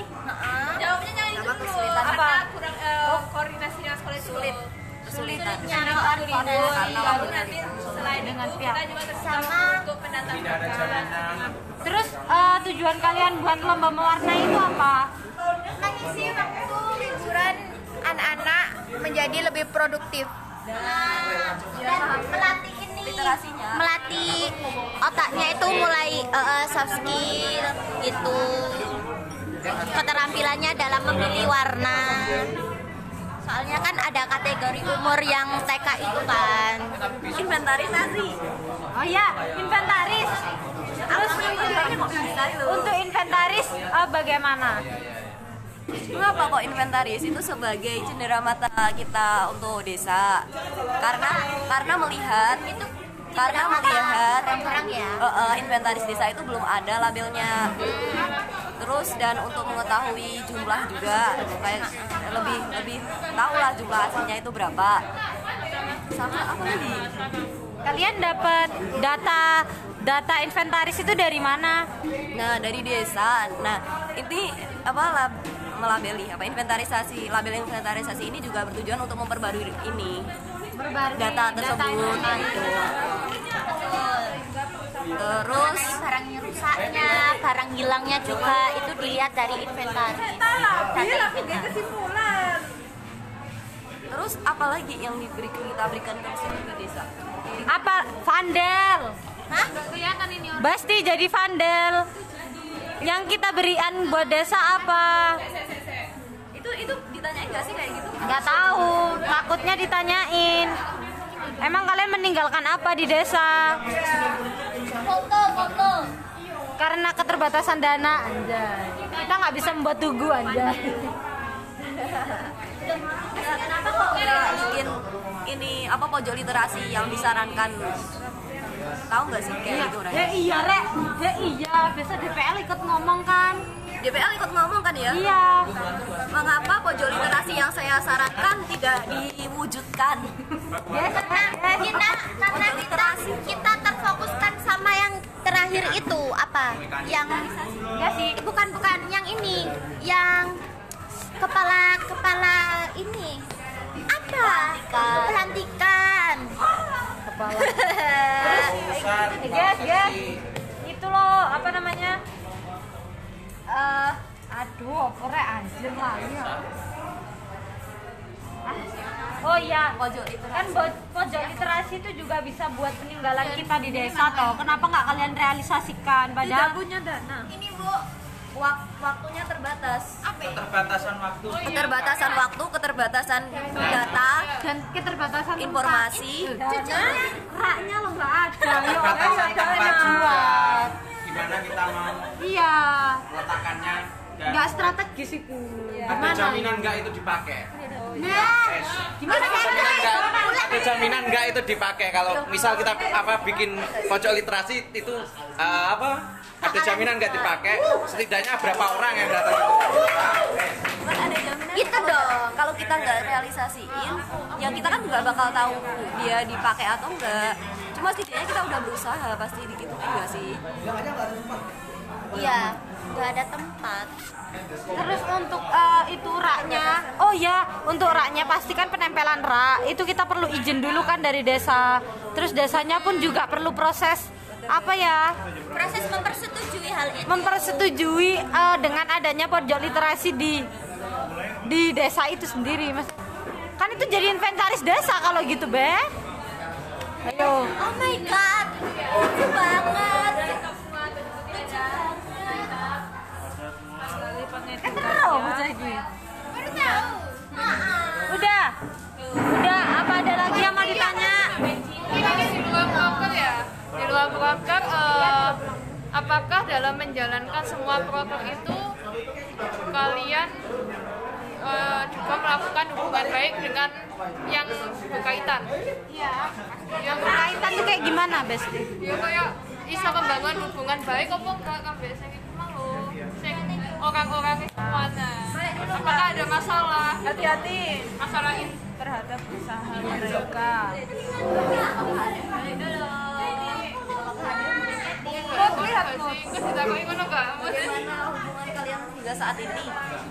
jawabnya jangan itu dulu. karena kurang eh, koordinasi dengan sekolah itu sulit. kesulitan. Sulitnya koordinasi. lalu nanti selain Dengan itu pihak. kita juga terus Sama. untuk jaminan. Terus eh, tujuan kalian buat lomba mewarnai itu apa? mengisi waktu liburan anak-anak menjadi lebih produktif. Dan otaknya itu mulai eh, soft skill gitu keterampilannya dalam memilih warna soalnya kan ada kategori umur yang TK itu kan inventarisasi Oh iya, inventaris. Terus untuk inventaris eh, bagaimana? Mengapa kok inventaris itu sebagai cendera mata kita untuk desa? Karena karena melihat itu karena melihat ya eh, eh, inventaris desa itu belum ada labelnya. Terus dan untuk mengetahui jumlah juga kayak lebih lebih tahu lah jumlah aslinya itu berapa. Sama apa lagi? Kalian dapat data data inventaris itu dari mana? Nah dari desa, nah ini apa lab, melabeli apa inventarisasi label inventarisasi ini juga bertujuan untuk memperbarui ini data tersebut gitu. Terus barang rusaknya barang hilangnya juga itu dilihat dari inventaris data inventaris terus apalagi yang diberikan kita berikan ke desa? Apa vandal? Hah? Basti jadi vandal. Yang kita berikan buat desa apa? Itu itu ditanyain nggak sih kayak gitu? Nggak tahu, takutnya ditanyain. Emang kalian meninggalkan apa di desa? foto foto Karena keterbatasan dana, anjay. Kita nggak bisa membuat tugu, anjay. Kenapa kok nggak bikin ini apa pojok literasi yang disarankan tahu nggak sih kayak gitu Ya iya rek, ya iya. Biasa DPL ikut ngomong kan? DPL ikut ngomong kan ya Iya. mengapa pojok literasi yang saya sarankan tidak diwujudkan karena kita karena kita kita terfokuskan sama yang terakhir itu apa yang Enggak sih. bukan bukan yang ini yang kepala kepala ini apa pelantikan Kepala. Eh, guys, guys. Itu loh, apa namanya? Eh, aduh, opornya anjir lagi ya. Ah, Oh iya, pojok kan literasi bo- pojok literasi itu juga bisa buat peninggalan kita di desa toh. Kenapa nggak kalian realisasikan? Padahal punya dana ini bu Wak- waktunya terbatas Keterbatasan waktu. keterbatasan waktu keterbatasan data dan keterbatasan informasi raknya lo nggak ada. Keterbatasan tempat juga. Gimana kita mau Iya, meletakkannya dan nggak strategis itu. ada jaminan nggak itu dipakai? Nah, Gimana jaminan nggak? Ada jaminan nggak itu dipakai kalau misal kita apa bikin pojok literasi itu eh, apa? Ada jaminan nggak dipakai? Setidaknya berapa orang yang datang itu? kan ada jaminan itu dong kalau kita nggak realisasiin yang kita kan nggak bakal tahu dia dipakai atau enggak cuma setidaknya kita udah berusaha pasti digituin nggak sih. Iya nggak ada tempat. Terus untuk eh, itu raknya, oh ya untuk raknya pastikan penempelan rak itu kita perlu izin dulu kan dari desa. Terus desanya pun juga perlu proses apa ya? Proses mempersetujui hal itu mempersetujui eh, dengan adanya pojok literasi di di desa itu sendiri mas. Kan itu jadi inventaris desa kalau gitu be ayo. Oh my god lucu banget. Kan tahu bocah ini baru tahu. Udah. Udah apa ada lagi yang mau ditanya? Ini di luar proker ya. Di luar proker, eh, apakah dalam menjalankan semua proker itu kalian eh, juga melakukan hubungan baik dengan yang berkaitan? Iya. Yang kaitan tuh kayak gimana besti ya kayak bisa membangun hubungan baik apa enggak kan biasanya itu mah lo sing orang-orang itu mana apakah ada masalah? Hati-hati. Masalah ini terhadap usaha mereka. Kok lihat sih kok ditakoki ngono enggak hingga saat ini.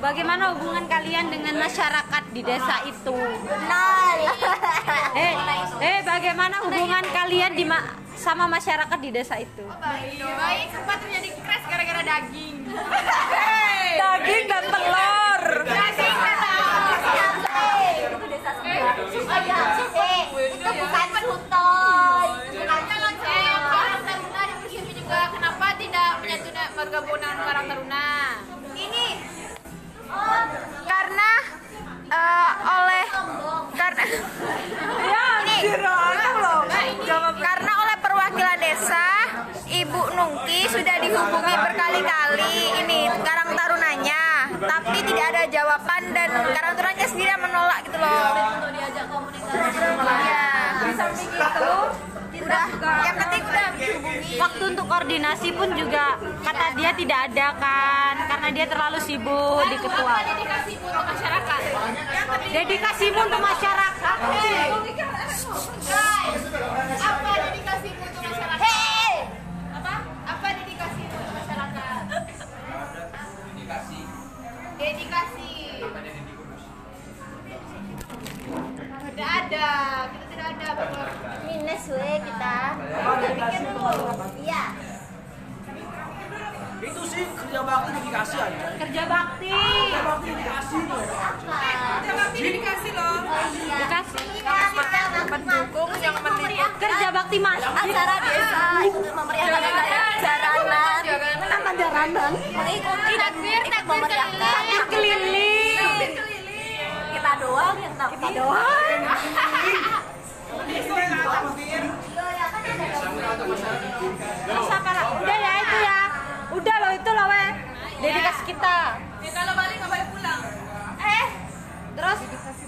Bagaimana hubungan kalian dengan masyarakat di desa itu? Nol. Eh eh bagaimana hubungan kalian di ma- sama masyarakat di desa itu? Baik sempat terjadi crash gara-gara daging. Daging dan telur. Daging ya eh itu bukan hutoy kalau saya orang taruna di juga kenapa tidak menyatu bergabung dengan orang taruna karena eh, oleh karena ini karena oleh perwakilan desa Ibu Nungki sudah dihubungi berkali-kali ini Karang Tarunanya. Tapi tidak ada jawaban dan Karang Tarunanya sendiri menolak gitu loh. Untuk diajak komunikasi. Ya di samping itu udah yang penting udah dihubungi. Waktu untuk koordinasi pun juga kata dia tidak ada kan karena dia terlalu sibuk di ketua. Dedikasi untuk masyarakat? Dedikasimu untuk masyarakat. Apa dedikasimu memeriahkan keliling kita doang yang tak kita doang. Apa udah ya itu ya. Udah loh itu loh weh. Dedikasi kita. Ya kalau balik nggak boleh pulang. Eh terus bakti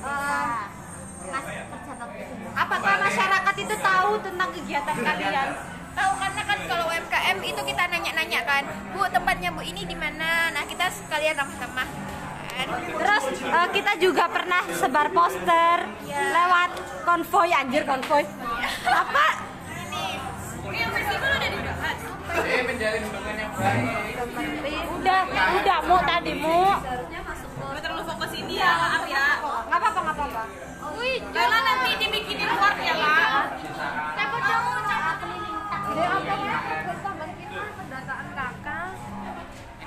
apakah masyarakat itu tahu tentang kegiatan kalian? Kalau UMKM itu kita nanya-nanya kan bu tempatnya bu ini di mana nah kita sekalian ramah-ramah kan Terus eh, kita juga pernah sebar poster lewat konvoy anjir konvoy. Apa? Eh, menjalin hubungan yang baik. Udah, udah mu tadi mu. Nggak terlalu fokus ini ya, maaf ya. Nggak apa-apa, nggak apa-apa. wih Karena nanti dibikinin work ya, Pak. cabut dong cabut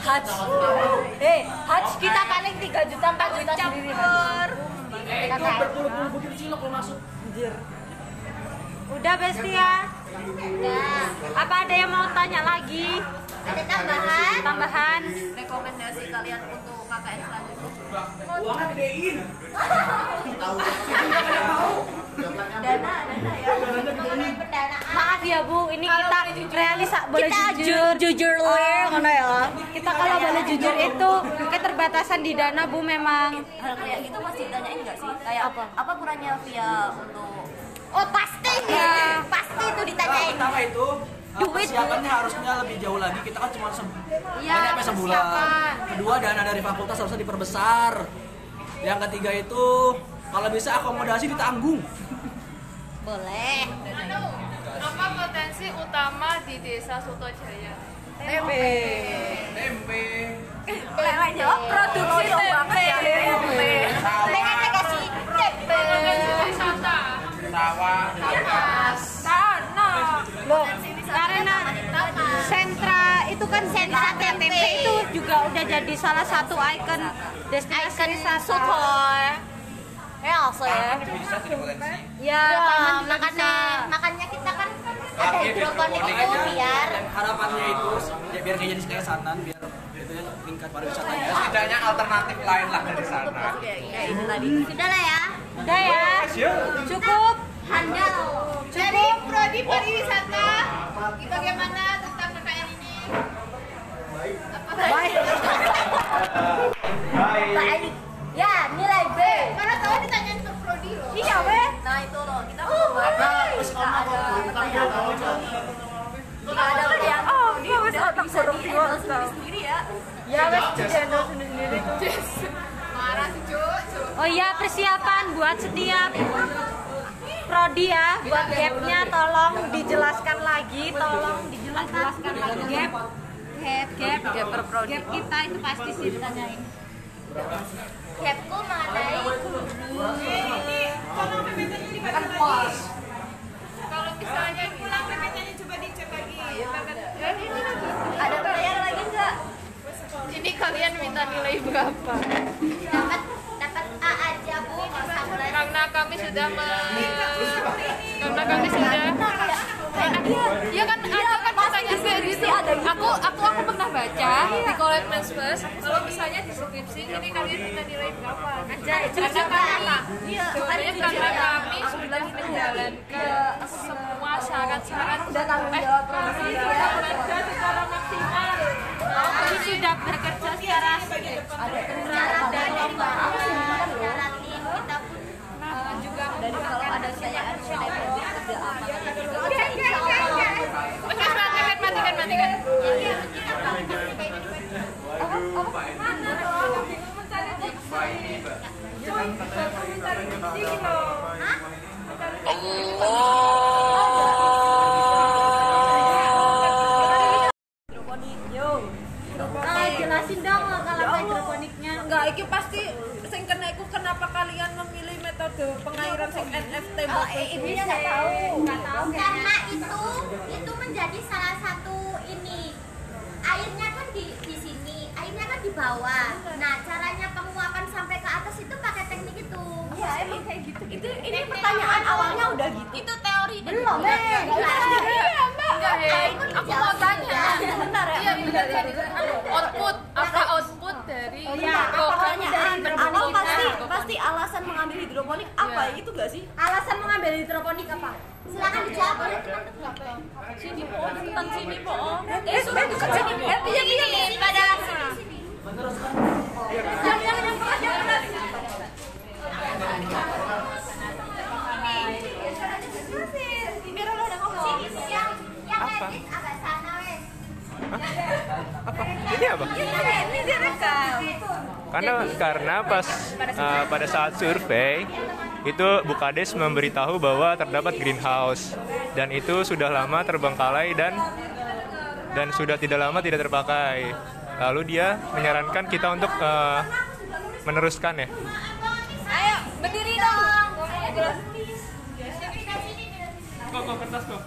Haj. Eh, Haj kita paling 3 juta 4 juta sendiri. Udah Bestia. Udah. Apa ada yang mau tanya lagi? Ada tambahan? Tambahan? Rekomendasi kalian untuk KKN selanjutnya. Dana, dana ya. Pendanaan. Maaf ya Bu, ini kita realisa boleh Kita jujur. jujur lawyer ngono ya. Kita kalau boleh jujur itu keterbatasan di dana Bu memang Hal kayak gitu pasti ditanyain nggak sih? Kayak apa? Apa kurangnya via untuk Oh pasti ya. Pasti itu ditanyain. pertama itu uh, persiapannya harusnya lebih jauh lagi kita kan cuma se Iya, hanya sampai sebulan persiapan. kedua dana dari fakultas harusnya diperbesar yang ketiga itu kalau bisa akomodasi ditanggung Boleh. Apa potensi utama di desa Sutojaya? tempe. Lele jawab produksi tempe. Tempe. Tempe. Sentra itu kan sentra tempe itu juga udah jadi salah satu ikon destinasi wisata. Ya, jadi potensi. Ya, Ya, makanya bisa. makanya kita kan ada iya, hidroponik itu aja. biar dan harapannya itu ya biar kayak jadi kayak santan biar itu ya tingkat pariwisatanya Ya, setidaknya alternatif lain lah dari sana. Kayak ini tadi. sudah lah ya. Udah ya. Cukup. Handal. dari prodi pariwisata bagaimana Baik. Ya, nilai B. tahu ke prodi loh. Iya. Nah itu loh. Kita Oh, ada. yang Oh, dia wes otak sendiri ya. Ya, wes marah sih Oh iya, persiapan buat setiap prodi ya, buat gapnya tolong dijelaskan lagi, tolong dijelaskan lagi gap, gap, gap, gap per prodi. Gap kita itu pasti sih ditanyain. Gapku mengenai kalau misalnya pulang PPT-nya coba dicek lagi Ada pertanyaan lagi nggak? Ini kalian minta nilai berapa? dapat Karena kami sudah me... karena kami sudah Iya kan ada kan pertanyaan kayak gitu. Aku aku aku pernah baca di Collectors First kalau misalnya di skripsi ini kalian minta nilai berapa? Aja karena kami Iya. jawabannya karena kami sudah menjalankan semua syarat-syarat. Udah tanggung jawab secara maksimal. Kami sudah bekerja secara cara dari lomba cara tim kita pun Eh, juga dan kalau ada pertanyaan mengenai prodi kerja apa lagi juga bisa insya Allah. Oke, matikan, matikan, matikan. Nah, jelasin dong kalau hidroponiknya. Enggak, iki pasti sing kena iku kenapa kalian memilih metode pengairan sing NFT oh eh, ini nggak tahu. tahu karena itu itu menjadi salah satu ini. Airnya kan di di sini airnya kan di bawah. Nah caranya penguapan sampai ke atas itu pakai Iya, emang kayak gitu itu ini pertanyaan awalnya udah gitu. Itu teori belum eh iya mbak. Enggak ya aku mau tanya. Bentar ya. Iya benar tadi output? Apa output dari Iya, pertanyaan awal pasti hidroponik? pasti alasan mengambil hidroponik apa? Iya. itu gak sih? alasan mengambil hidroponik apa? Silakan dijawab. Oleh Sini po, tentang sini po. Eh, sudah bukan sini. Eh, Iya, gini pada apa? Ini apa? Ini karena karena pas uh, pada saat survei itu Bukades memberitahu bahwa terdapat greenhouse. Dan itu sudah lama terbengkalai dan dan sudah tidak lama tidak terpakai. Lalu dia menyarankan kita untuk uh, meneruskan ya berdiri dong kok kok kertas kok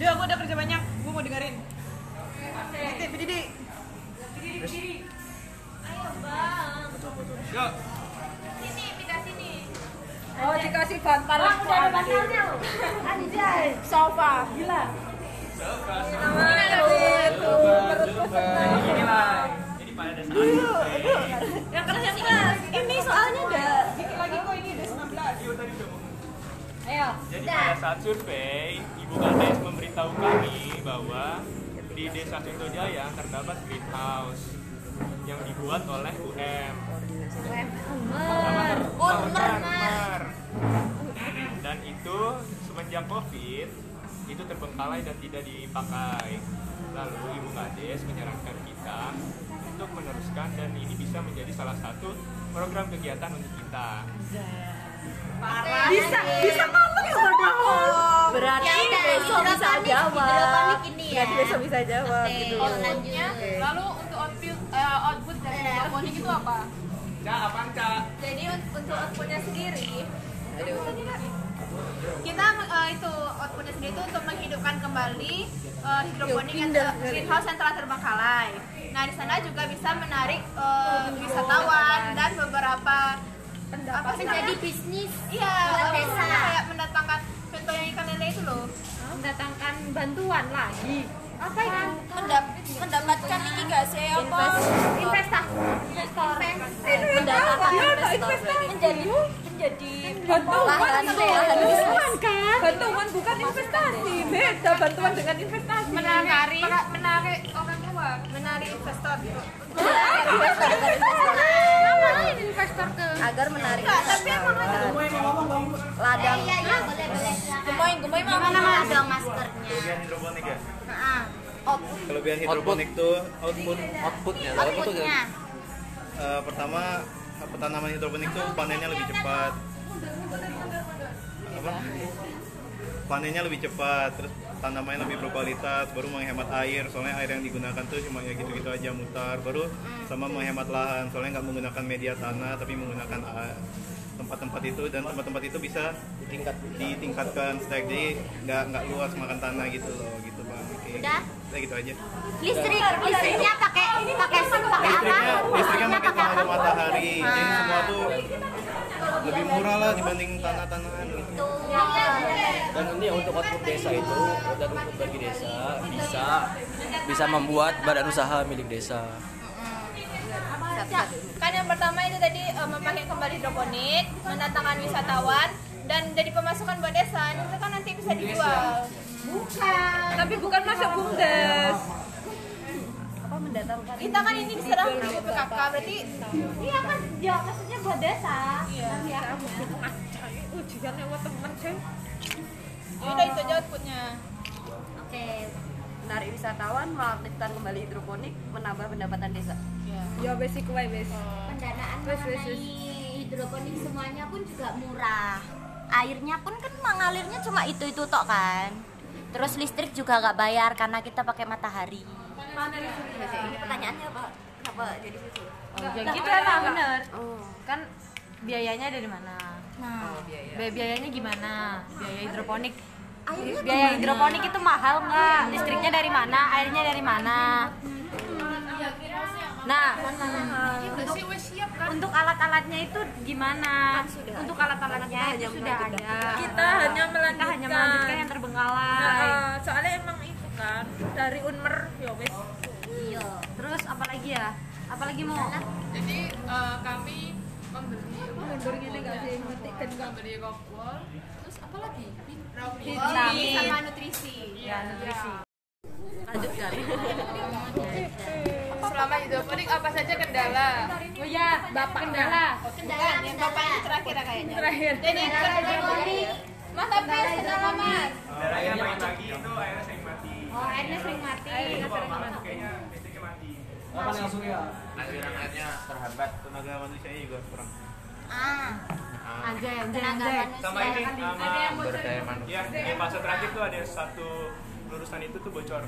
Duh, aku udah kerja banyak. Gue mau dengerin. Berdiri, berdiri. yuk sini pindah sini Oh, dikasih bantal. Oh, udah ada bantalnya loh. Anjay, sofa. Gila. Ini soalnya udah Dikit lagi kok ini udah 19. Ayo. Jadi pada saat survei, Ibu Kades memberitahu kami bahwa di Desa Sentojaya terdapat greenhouse yang dibuat oleh UM. Unmer. Dan itu semenjak Covid itu terbengkalai dan tidak dipakai. Lalu Ibu Kades menyarankan kita untuk meneruskan dan ini bisa menjadi salah satu program kegiatan untuk kita. Bisa, bisa ngomong ya bodoh. Berarti Ya udah, besok bisa jawab. hidroponik ini ya. Berarti besok bisa jawab Oke. gitu. outputnya lalu untuk output eh, output dari hidroponik itu apa Cak, apaan Cak? jadi un- untuk outputnya sendiri kita eh, itu outputnya sendiri itu untuk menghidupkan kembali eh, hidroponik yang greenhouse yang telah terbengkalai. Nah di sana juga bisa menarik eh, wisatawan dan beberapa apa sih namanya? bisnis Iya, kayak mendatangkan contoh yang ikan lele itu loh. mendatangkan bantuan lagi apa itu Mendap- mendapatkan ini gak sih? Apa? investasi Mendatangkan investor. Menjadi Menjadi Bantuan, lahan bantuan kan? Bantuan bukan investasi. Beda bantuan dengan investasi. menarik. Menarik. Orang luar, menarik investor. investor ke agar menarik. Tapi emang ada. Ladang. iya iya gemoy gemoy mana mana dong Kelebihan hidroponik hidroponik tuh output outputnya outputnya eh, pertama tanaman hidroponik tuh panennya lebih cepat. Apa? Panennya lebih cepat, terus tanamannya lebih berkualitas, baru menghemat air. Soalnya air yang digunakan tuh cuma ya gitu-gitu aja mutar. Baru sama menghemat lahan, soalnya nggak menggunakan media tanah tapi menggunakan tempat-tempat itu dan tempat-tempat itu bisa tingkat ditingkatkan stack. Jadi nggak nggak luas makan tanah gitu loh gitu bang. Oke. Udah? Udah gitu aja. Listrik listriknya pakai pakai sun pakai apa? Listriknya pakai tenaga matahari. Jadi Ah. semua tuh lebih murah lah dibanding tanah-tanahan gitu. Dan ini untuk output desa itu dan untuk bagi desa bisa bisa membuat badan usaha milik desa kan yang pertama itu tadi eh, memakai kembali hidroponik, mendatangkan wisatawan dan jadi pemasukan buat desa. Itu kan nanti bisa dijual. Bukan. Tapi bukan masuk bumdes. Apa mendatangkan? Kita kan ini diserah di BPKK berarti iya kan ya maksudnya buat desa iya. Ujian lewat temen sih. Ya udah itu aja outputnya. oke Menarik wisatawan, mengaktifkan kembali hidroponik, menambah pendapatan desa. Ya basic wae wes. pendanaan Wes, wes, hidroponik semuanya pun juga murah. Airnya pun kan mengalirnya cuma itu itu tok kan? Terus listrik juga nggak bayar karena kita pakai matahari. Ini pertanyaannya apa? Kenapa jadi situ? ya gitu emang bener kan biayanya dari mana? Nah. Biaya- biayanya gimana? Biaya hidroponik airnya biaya hidroponik itu mahal nggak listriknya dari mana airnya dari mana Nah, kan untuk alat-alatnya itu gimana? untuk alat-alatnya Kita itu hanya sudah melanjutkan. ada. Kita hanya Kita hanya melanjutkan. melanjutkan yang terbengkalai. Nah, soalnya emang itu kan dari Unmer ya wes. Iya. Terus apa lagi ya? Apa lagi mau? jadi eh, kami membeli mundur gini gak sih membeli rock wall terus apa lagi Gizi sama nutrisi. iya nutrisi lanjutkan selama hidroponik apa saja kendala Oh ya, Bapak kendala. Bukan, yang bapak ini terakhir ya kayaknya. Terakhir. Jadi Mas Apis, kenapa Mas? Darahnya main lagi itu airnya sering mati. Oh, airnya sering mati. Kayaknya listriknya mati. Apa yang langsung ya? aliran airnya terhambat tenaga manusianya juga kurang ah Sama ini sama ya di fase terakhir tuh ada satu lurusan itu tuh bocor.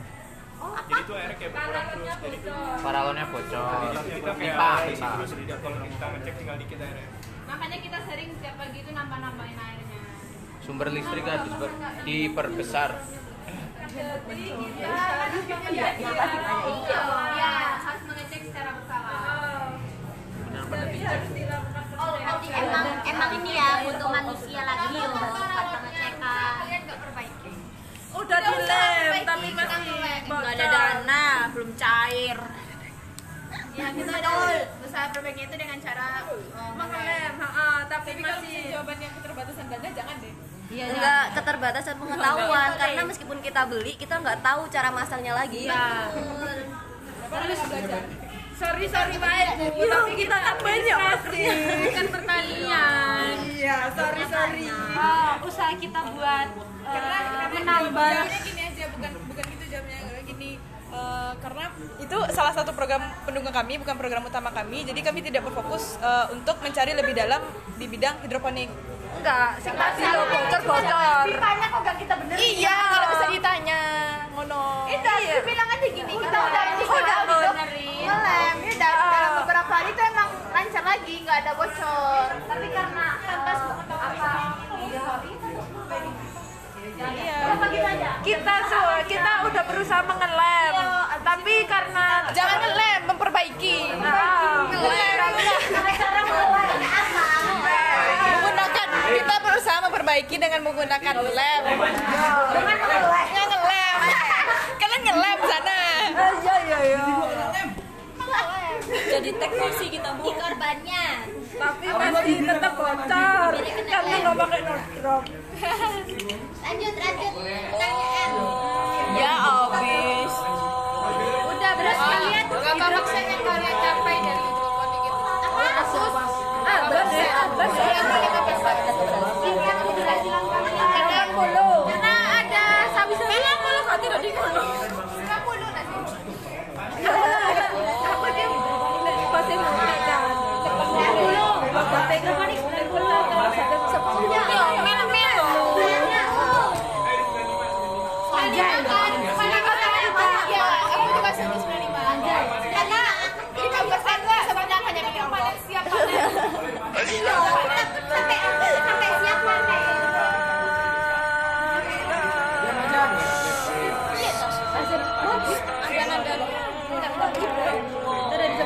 Jadi tuh airnya kayak berkurang terus. Jadi paralonnya bocor. Jadi kita kayak pipa isi pipa. terus jadi kalau kita ngecek tinggal dikit airnya. Makanya kita sering tiap pagi itu nambah-nambahin airnya. sumber listrik harus diper- diperbesar. Iya, harus mengecek secara berkala. benar-benar dicek emang emang ini ya untuk manusia lagi yo buat pengecekan. Udah dilem tapi masih nggak ada dana belum cair. Ya, kita betul. Usaha perbaiki itu dengan cara uh, mengelem, tapi masih jawaban yang keterbatasan dana jangan deh. Iya, enggak. keterbatasan pengetahuan karena meskipun kita beli kita nggak tahu cara masangnya lagi Sorry sorry baik bu, tapi kita kan banyak masih Kan pertanian. Iya sorry sorry. Oh, usaha kita buat eh, menambah Jawabnya gini aja, bukan bukan gitu jawabnya gini. eh, karena itu salah satu program pendukung kami, bukan program utama kami. Jadi kami tidak berfokus eh, untuk mencari lebih dalam di bidang hidroponik. Enggak, sing pasti lo bocor bocor. Pipanya kok gak kita benerin? Iya, kalau bisa ditanya, ngono. Itu iya. bilang aja gini, kita udah udah benerin. Ngelem, ya udah dalam beberapa hari itu emang lancar lagi, nggak ada bocor. Tapi karena tanpa apa Iya. Kita su, kita udah berusaha mengelem, tapi karena jangan ngelem, memperbaiki. Ngelem. Menggunakan memperbaiki dengan menggunakan lem. Dengan ngelem. ngelem. Kalian ngelem sana. Iya iya iya. jadi teknisi kita bu korbannya Tapi masih tetap bocor karena nggak pakai nodrop. lanjut lanjut pertanyaan Ya abis. udah terus kalian apa persen yang kalian capai dari hidroponik itu? Apa? Ah, bener, ah, bener. quiero ninguno. Será polona,